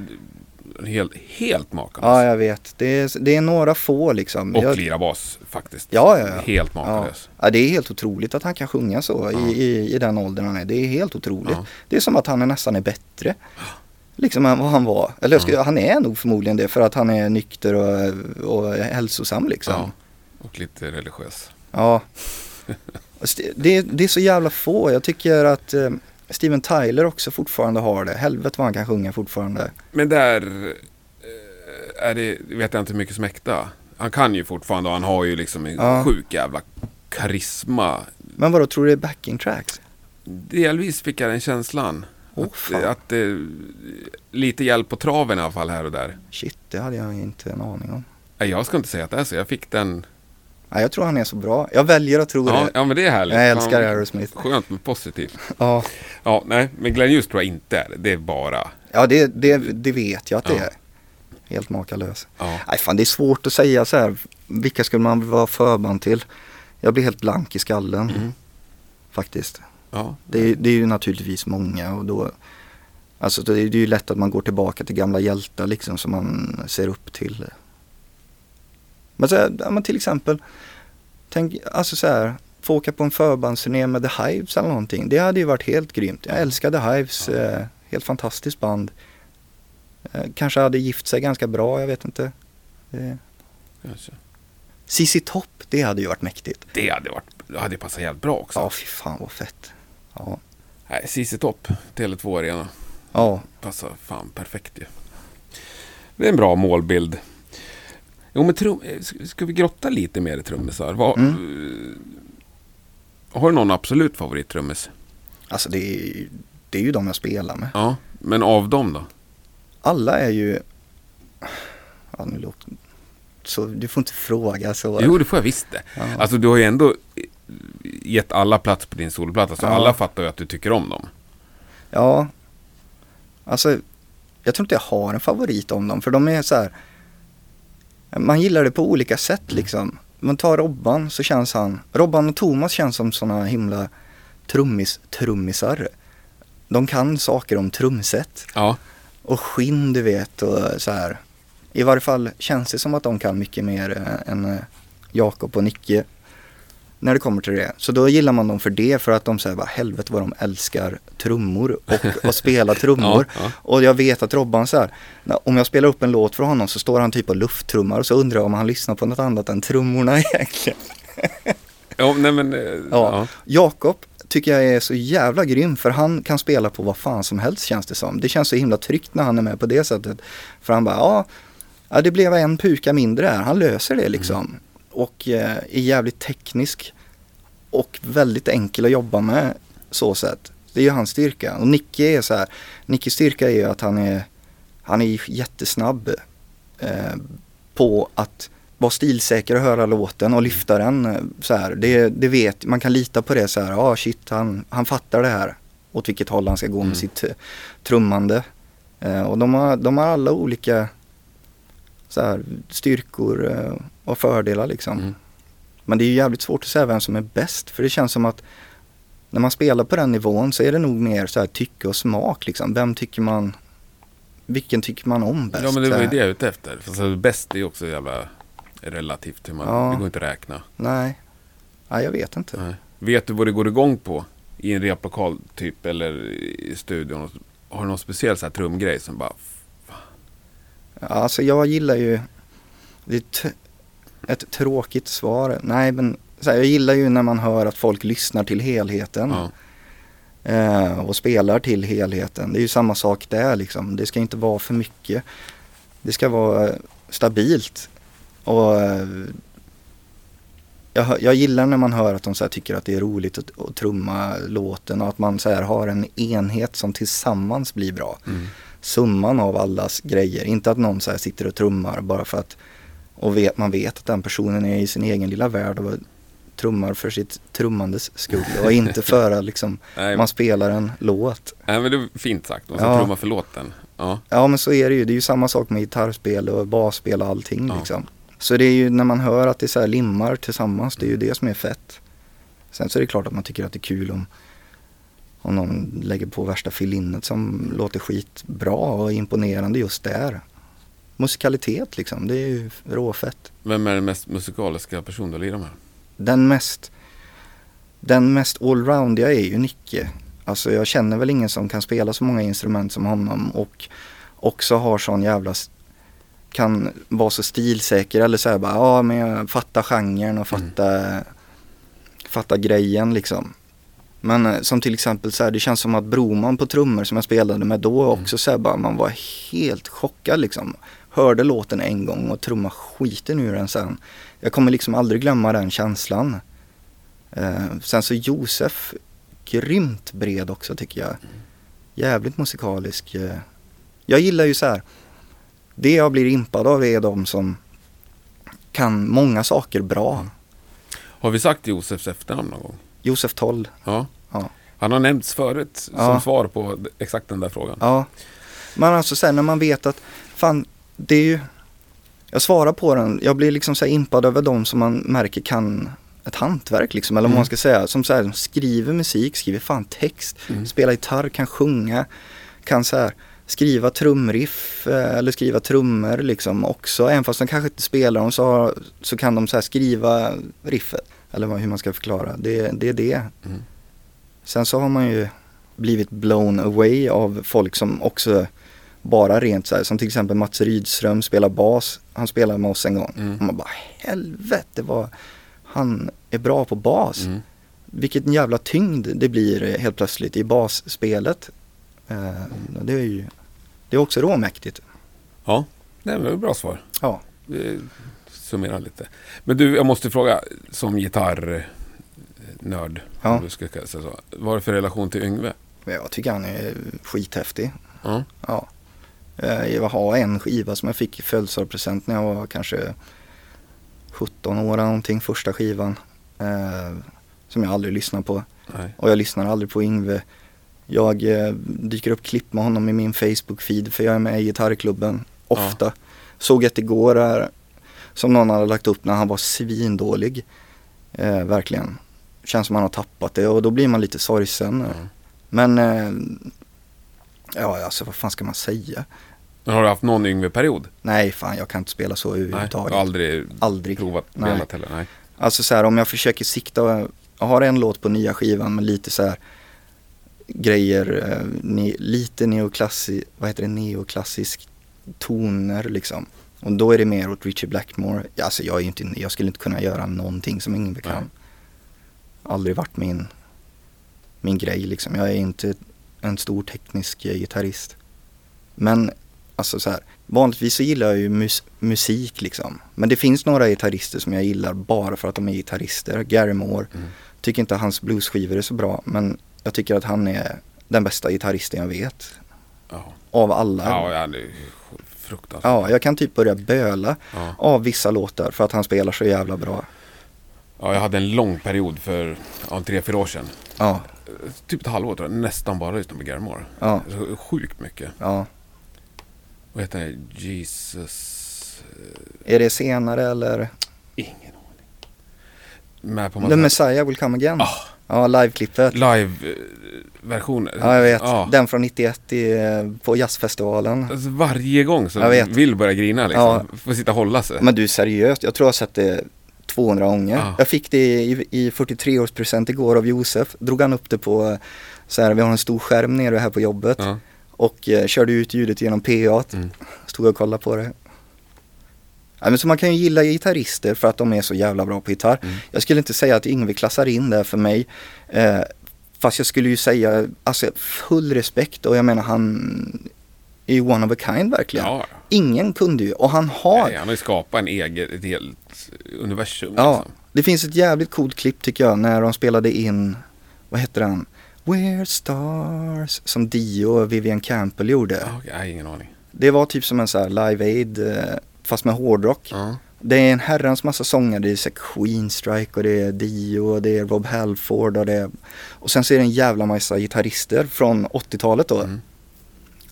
helt, helt makalöst. Ja, jag vet. Det är, det är några få liksom. Och jag, lira bas faktiskt. Ja, ja, ja. Helt ja. makalös. ja, det är helt otroligt att han kan sjunga så Ja. i, i, i den åldern han är. Det är helt otroligt. Ja. Det är som att han är nästan är bättre. Liksom än vad han var. Eller skulle, han är nog förmodligen det för att han är nykter och, och hälsosam liksom. Ja. Och lite religiös. Ja. *laughs* Alltså, det- Det, det är så jävla få. Jag tycker att eh, Steven Tyler också fortfarande har det. Helvete vad han kan sjunga fortfarande. Men där eh, är det, vet jag inte hur mycket som är äkta. Han kan ju fortfarande och han har ju liksom en Ja. sjuk jävla karisma. Men vadå, tror du det är backing tracks? Delvis fick jag den känslan. Åh, att, att eh, lite hjälp på traven i alla fall här och där. Shit, det hade jag inte en aning om. Nej, Jag ska inte säga att det är så. Jag fick den... Nej, jag tror han är så bra. Jag väljer att tro Ja, det. ja men det är härligt. Jag älskar Fan, Aerosmith. Skönt men positivt. Ja, Ja, nej, men Glenn Hughes tror jag inte är det. Är bara... ja det, det, det vet jag att det Ja. är. Helt makalös. Ja. Nej fan det är svårt att säga så här. Vilka skulle man vara förband till? Jag blir helt blank i skallen. Mm. Faktiskt. Ja, Det, är- det är ju naturligtvis många och då Alltså det är ju lätt att man går tillbaka till gamla hjältar liksom som man ser upp till. Men, så här, ja, men till exempel Tänk, alltså så här Få åka på en förbandsturné med The Hives eller någonting. Det hade ju varit helt grymt. Jag älskar The Hives. Eh, helt fantastiskt band. Eh, kanske hade gift sig ganska bra, jag vet inte. Eh. CC Topp, det hade ju varit mäktigt. Det hade varit... Det hade passat jävligt bra också. Ja, fy fan vad fett. Ja, Nej, CC Topp, Tele2 Arena. ja. Passar fan perfekt ju. Det är en bra målbild. Jo men trum, eh, ska- vi grotta lite mer i trummisar? Vad, Mm. Har du någon absolut favorittrummis? Alltså det är, det är ju de jag spelar med. Ja, men av dem då? Alla är ju... Ja, nu låter... Så du får inte fråga så. Jo, det får jag visst det. Ja. Alltså du har ju ändå eh, gett alla plats på din soloplatta, så Ja. alla fattar ju att du tycker om dem. Ja. Alltså, jag tror inte jag har en favorit om dem för de är så här. Man gillar det på olika sätt liksom. Man tar Robban så känns han, Robban och Thomas känns som såna himla trummis, trummisar. De kan saker om trumset Ja, och skinn du vet och så här. I varje fall känns det som att de kan mycket mer eh, än eh, Jakob och Nicke. När det kommer till det. Så då gillar man dem för det för att de säger bara helvete vad de älskar trummor och att spela *laughs* trummor. Ja, ja. Och jag vet att Robban så här, om jag spelar upp en låt för honom så står han typ och lufttrummar och så undrar jag om han lyssnar på något annat än trummorna *laughs* egentligen. ja nej men... eh, Ja. ja. Jakob tycker jag är så jävla grym för han kan spela på vad fan som helst känns det som. Det känns så himla tryggt när han är med på det sättet. För han bara, ja, ja det blev en puka mindre här. Han löser det liksom. Och eh, är jävligt teknisk och väldigt enkel att jobba med så sätt. Det är ju hans styrka. Och Nicke är så här, Nickes styrka är ju att han är, han är jättesnabb eh, på att vara stilsäker och höra låten och lyfta den eh, så här. Det, det vet, man kan lita på det så här, ja ah, shit han, han fattar det här. Åt vilket håll han ska gå Mm. med sitt eh, trummande. Eh, och de har, de har alla olika så här, styrkor eh, och fördelar liksom. Mm. Men det är ju jävligt svårt att säga vem som är bäst för det känns som att när man spelar på den nivån så är det nog mer så här tycke och smak liksom. Vem tycker man, vilken tycker man om bäst? ja, men det var ju det jag är ute efter. För så bäst är ju också jävla relativt. Hur man, Ja. Det går inte att räkna. Nej. Nej, jag vet inte. Nej. Vet du vad det går igång på? I en replokal typ eller i studion? Har du någon speciell så här trumgrej som bara... Alltså jag gillar ju, det är ett tråkigt svar. Nej men här, jag gillar ju när man hör att folk lyssnar till helheten. Ja. eh, och spelar till helheten. Det är ju samma sak där liksom. Det ska inte vara för mycket. Det ska vara stabilt. Och eh, jag, jag gillar när man hör att de så här tycker att det är roligt att, att trumma låten och att man så här har en enhet som tillsammans blir bra. Mm. Summan av allas grejer. Inte att någon så här sitter och trummar bara för att och vet, man vet att den personen är i sin egen lilla värld och trummar för sitt trummandes skull och inte *laughs* för att liksom man spelar en låt. nej, men det är fint sagt. Man ska Ja. trumma för låten. Ja. Ja men så är det ju. Det är ju samma sak med gitarrspel och basspel och allting Ja. liksom. Så det är ju när man hör att det så här limmar tillsammans, det är ju det som är fett. Sen så är det klart att man tycker att det är kul om, om någon lägger på värsta filinnet som låter skitbra och imponerande just där. Musikalitet liksom, det är ju råfett. Vem är den mest musikaliska person du lirar med? Den mest, den mest allroundiga är ju Nicke. Alltså jag känner väl ingen som kan spela så många instrument som honom och också har sån jävla kan vara så stilsäker eller säga bara ja men jag fattar genren och fattar, fattar grejen liksom. Men eh, som till exempel så här, det känns som att Broman på trummor som jag spelade med då också så här, bara man var helt chockad liksom. hörde låten en gång och trumma skiten ur den sen. Jag kommer liksom aldrig glömma den känslan. Eh, sen så Josef, grymt bred också tycker jag. Jävligt musikalisk. Eh. Jag gillar ju så här. Det jag blir impad av är de som kan många saker bra. Har vi sagt Josefs efternamn någon gång? Josef Toll. Ja. Ja. Han har nämnts förut som Ja. svar på exakt den där frågan. Ja. Men alltså sen när man vet att, fan, det är ju, jag svarar på den, jag blir liksom så impad över de som man märker kan ett hantverk liksom, eller Mm. man ska säga. Som så här, skriver musik, skriver fan text, Mm. spelar gitarr, kan sjunga, kan så här skriva trumriff eh, eller skriva trummor liksom också. Även fast de kanske inte spelar dem så, har, så kan de så skriva riffet. Eller hur man ska förklara. Det, det är det. Mm. Sen så har man ju blivit blown away av folk som också bara rent så här, som till exempel Mats Rydström spelar bas. Han spelade med oss en gång. Mm. Och man bara helvete vad han är bra på bas. Mm. Vilken jävla tyngd det blir helt plötsligt i basspelet. Eh, det är ju det är också råmäktigt. Ja, det var ett bra svar. Ja. Vi summerar lite. Men du, jag måste fråga som gitarrnörd. Ja. Om du ska säga så. Vad är det för relation till Yngve? Jag tycker han är skithäftig. Ja. Ja. Eh, Jag har en skiva som jag fick i födelsedagspresent när jag var kanske 17 år eller någonting, första skivan. Eh, som jag aldrig lyssnade på. Nej. Och jag lyssnar aldrig på Yngve. Jag eh, dyker upp klipp med honom i min Facebook-feed för jag är med i gitarrklubben ofta. Såg ett igår här som någon hade lagt upp när han var svindålig. Eh, verkligen. Känns som han har tappat det och då blir man lite sorgsen. Mm. Men eh, ja, alltså vad fan ska man säga? Men har du haft någon Yngve-period? Nej, fan jag kan inte spela så Nej, överhuvudtaget. har aldrig Aldrig. provat Nej. spelat heller. Nej. Alltså så här om jag försöker sikta, jag har en låt på nya skivan med lite så här grejer, eh, ne, lite neoklassisk, vad heter det, neoklassisk toner liksom. Och då är det mer åt Richie Blackmore. Alltså jag är inte, jag skulle inte kunna göra någonting som ingen kan. Nej. Aldrig varit min, min grej liksom. Jag är inte en stor teknisk gitarrist. Men alltså så här, vanligtvis så gillar jag ju mus- musik liksom. Men det finns några gitarrister som jag gillar bara för att de är gitarrister. Gary Moore. Mm. Tycker inte hans bluesskivor är så bra men jag tycker att han är den bästa gitarristen jag vet. Ja. Av alla. Ja, det är fruktansvärt. Ja, jag kan typ börja böla Ja. av vissa låtar för att han spelar så jävla bra. ja, jag hade en lång period för ja, tre, fyra år sedan. Ja, Typ ett halvår tror jag. Nästan bara lyssnade på Gary Moore. ja, Så Sjukt mycket. ja. Vad heter det? Jesus... Är det senare eller? Ingen aning. Med på The Messiah Will Come Again. Ah. Ja, liveklippet. live-versioner. Ja, jag vet. Ja. Den från 91 i, på jazzfestivalen. Alltså, varje gång så Jag vet. vill börja grina liksom. Ja. Får sitta och hålla sig. Men du seriöst, jag tror jag har sett det 200 gånger. Ja. Jag fick det i, i 43-årspresent igår av Josef. Drog han upp det på, så här, vi har en stor skärm nere här på jobbet. Ja. Och eh, körde ut ljudet genom PA. Mm. Stod och kollade på det. Ja, men så man kan ju gilla gitarrister för att de är så jävla bra på gitarr. Mm. Jag skulle inte säga att Yngve klassar in det för mig. Eh, fast jag skulle ju säga, alltså full respekt och jag menar han är ju one of a kind verkligen. Ja, Ingen kunde ju, och han har Nej, han har ju skapat en egen, ett helt universum. Ja, Liksom. det finns ett jävligt coolt klipp tycker jag när de spelade in, vad heter han? We're stars, som Dio och Vivian Campbell gjorde. Ja, jag har ingen aning. Det var typ som en så här live aid eh, fast med hårdrock. Ja. Det är en herrans massa sånger, det är så här Queen Strike och det är Dio och det är Rob Halford och det är... Och sen så är det en jävla massa gitarrister från 80-talet då. Mm.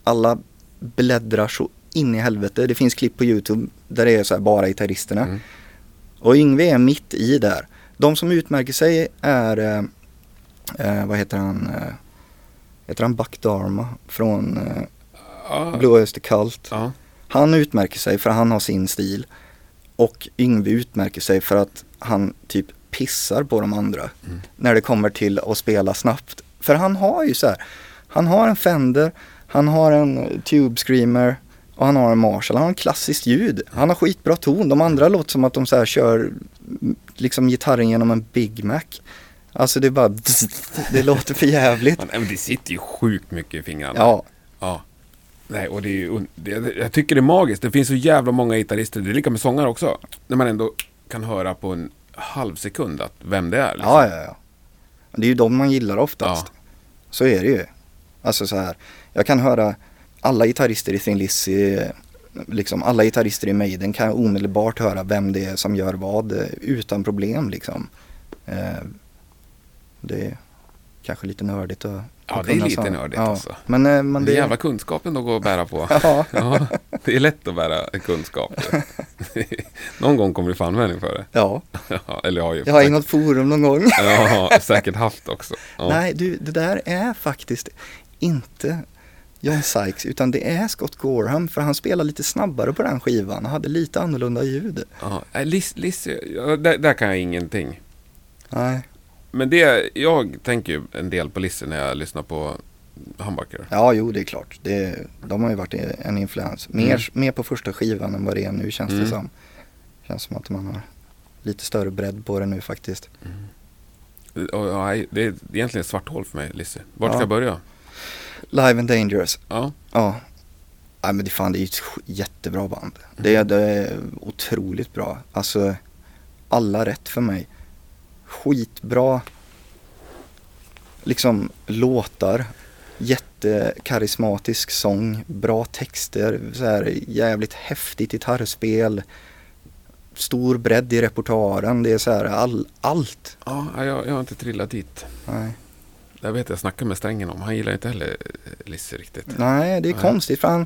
Alla bläddrar så in i helvete. Det finns klipp på YouTube där det är så här bara gitarristerna. Mm. Och Yngve är mitt i där. De som utmärker sig är, eh, eh, vad heter han, eh, heter han Buck Dharma från eh, Ja. Blue Oyster Cult. Ja. Han utmärker sig för han har sin stil. Och Yngve utmärker sig för att han typ pissar på de andra. Mm. När det kommer till att spela snabbt. För han har ju så här, han har en Fender, han har en eh, Tube Screamer och han har en Marshall. Han har en klassiskt ljud. Han har skitbra ton. De andra låter som att de så här kör mm, liksom gitarren genom en Big Mac. Alltså det är bara, *laughs* det låter för jävligt. Men, men det sitter ju sjukt mycket i fingrarna. Ja, Ja. Nej, och det är ju, jag tycker det är magiskt. Det finns så jävla många gitarrister. Det är lika med sångare också. När man ändå kan höra på en halv sekund att vem det är. Liksom. Ja, ja, ja. Det är ju de man gillar oftast. Ja. Så är det ju. Alltså så här, jag kan höra alla gitarrister i Thin Lizzy, liksom alla gitarrister i Maiden kan jag omedelbart höra vem det är som gör vad eh, utan problem liksom. Eh, det är kanske lite nördigt att Ja, att det är lite nördigt ja. alltså. Men, eh, men Det det, är jävla kunskapen att gå och bära på. *laughs* ja, Ja, det är lätt att bära kunskap. *laughs* Någon gång kommer du få användning för det. ja, Ja, eller jag har ju jag har säkert, något forum någon gång. ja, säkert haft också. Ja. Nej, du, det där är faktiskt inte John Sykes utan det är Scott Gorham för han spelar lite snabbare på den skivan och hade lite annorlunda ljud. Ja, Liz, Liz, ja, där, där kan jag ingenting. Nej, Men det, jag tänker ju en del på Lizzy när jag lyssnar på Humbucker. ja jo det är klart. Det, de har ju varit en influens. Mer, Mm. mer på första skivan än vad det är nu känns Mm. det som. Känns som att man har lite större bredd på det nu faktiskt. Och, ja, det är egentligen ett svart hål för mig, Lizzy. Vart ska Ja. jag börja? Live and Dangerous. Ja, Ja. Nej men det, fan, det är ju ett jättebra band. Mm. Det, är- det är otroligt bra. Alltså, alla rätt för mig. Skitbra liksom låtar. Jättekarismatisk sång, bra texter, så här, jävligt häftigt gitarrspel. Stor bredd i repertoaren. Det är så här all, allt. ja jag, jag har inte trillat dit. Nej, Det vet jag snackade med Strängen om. Han gillar inte heller eh, Lizzy riktigt. Nej det är Nej. konstigt för han,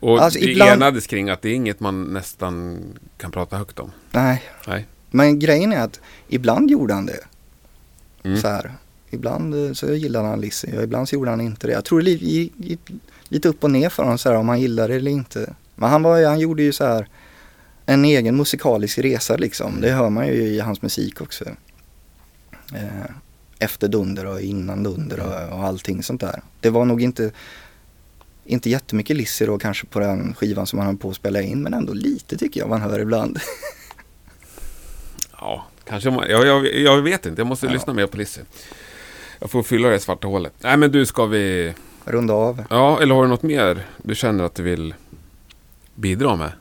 Och Alltså, det ibland- enades kring att det är inget man nästan kan prata högt om. nej. Nej. Men grejen är att ibland gjorde han det. Mm. Så här. Ibland eh, så gillade han Lizzy och ibland så gjorde han inte det. Jag tror det gick, gick lite upp och ner för honom så här, om han gillade det eller inte. Men han, var, han gjorde ju så här en egen musikalisk resa liksom. Det hör man ju i hans musik också. Eh, efter Dunder och innan Dunder och, och allting sånt där. Det var nog inte, inte jättemycket Lizzy då kanske på den skivan som han höll på att spela in men ändå lite tycker jag man hör ibland. *laughs* Ja, kanske man, jag, jag, jag vet inte. Jag måste Ja. lyssna mer på Lizzy. Jag får fylla det svarta hålet. Nej men du, ska vi... Runda av. Ja, eller har du något mer du känner att du vill bidra med?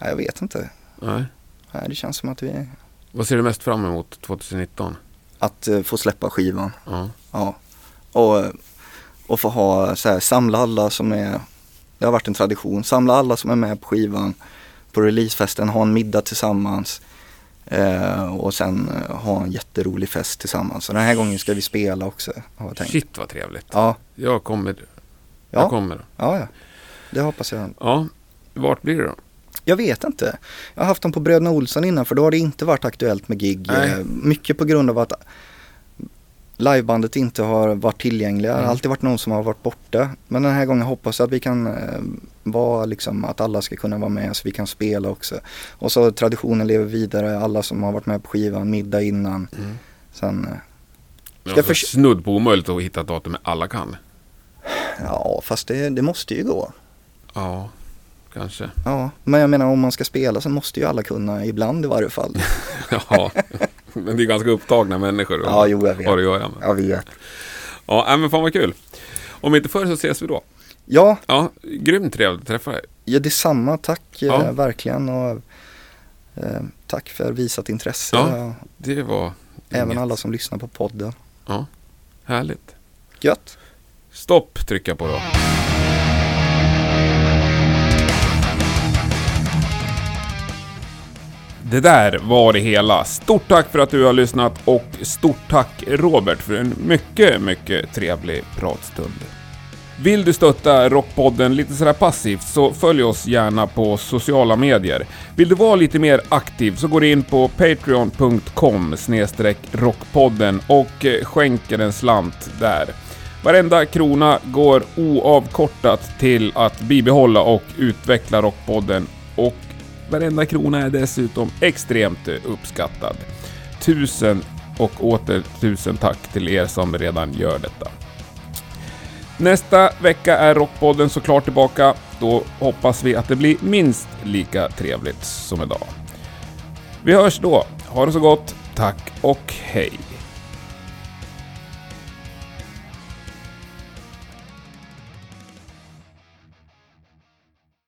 Nej, jag vet inte. Nej. Nej, det känns som att vi Vad ser du mest fram emot 2019? att eh, få släppa skivan. Ja. Ja. Och, och få ha så här, samla alla som är, det har varit en tradition, samla alla som är med på skivan på releasefesten, ha en middag tillsammans eh, och sen eh, ha en jätterolig fest tillsammans. Så den här gången ska vi spela också, har jag tänkt. Shit vad trevligt. Ja, Jag kommer. Ja. Jag kommer. ja, ja. Det hoppas jag. Ja. Vart blir det då? Jag vet inte. Jag har haft dem på Bröderna Olsson innan för då har det inte varit aktuellt med gig. Nej. Eh, Mycket på grund av att livebandet inte har varit tillgängliga. Det har Mm. alltid varit någon som har varit borta. Men den här gången hoppas jag att vi kan eh, vara liksom att alla ska kunna vara med så vi kan spela också. Och så traditionen lever vidare. Alla som har varit med på skivan, middag innan. Mm. Sen, eh, Ska var förs- snudd på omöjligt att hitta ett datum alla kan. ja fast det, det måste ju gå. Ja, kanske. Ja, men jag menar om man ska spela så måste ju alla kunna ibland i varje fall. *laughs* Ja, men det är ganska upptagna människor Ja, jo jag vet. har att göra med. Jag vet. Ja, men fan vad kul. Om inte förr så ses vi då. Ja, Ja, grymt trevligt att träffa dig. Ja, detsamma. Tack Ja. eh, verkligen och eh, tack för visat intresse. Ja. Ja. Det var Även inget. alla som lyssnar på podden. Ja, härligt. Gött! Stopp trycka på då. Det där var det hela. Stort tack för att du har lyssnat och stort tack Robert för en mycket, mycket trevlig pratstund. Vill du stötta Rockpodden lite sådär passivt så följ oss gärna på sociala medier. Vill du vara lite mer aktiv så går du in på patreon.com rockpodden och eh, skänker en slant där. Varenda krona går oavkortat till att bibehålla och utveckla Rockpodden och varenda krona är dessutom extremt eh, uppskattad. Tusen och åter tusen tack till er som redan gör detta. Nästa vecka är Rockpodden såklart tillbaka. Då hoppas vi att det blir minst lika trevligt som idag. Vi hörs då. Ha det så gott. Tack och hej.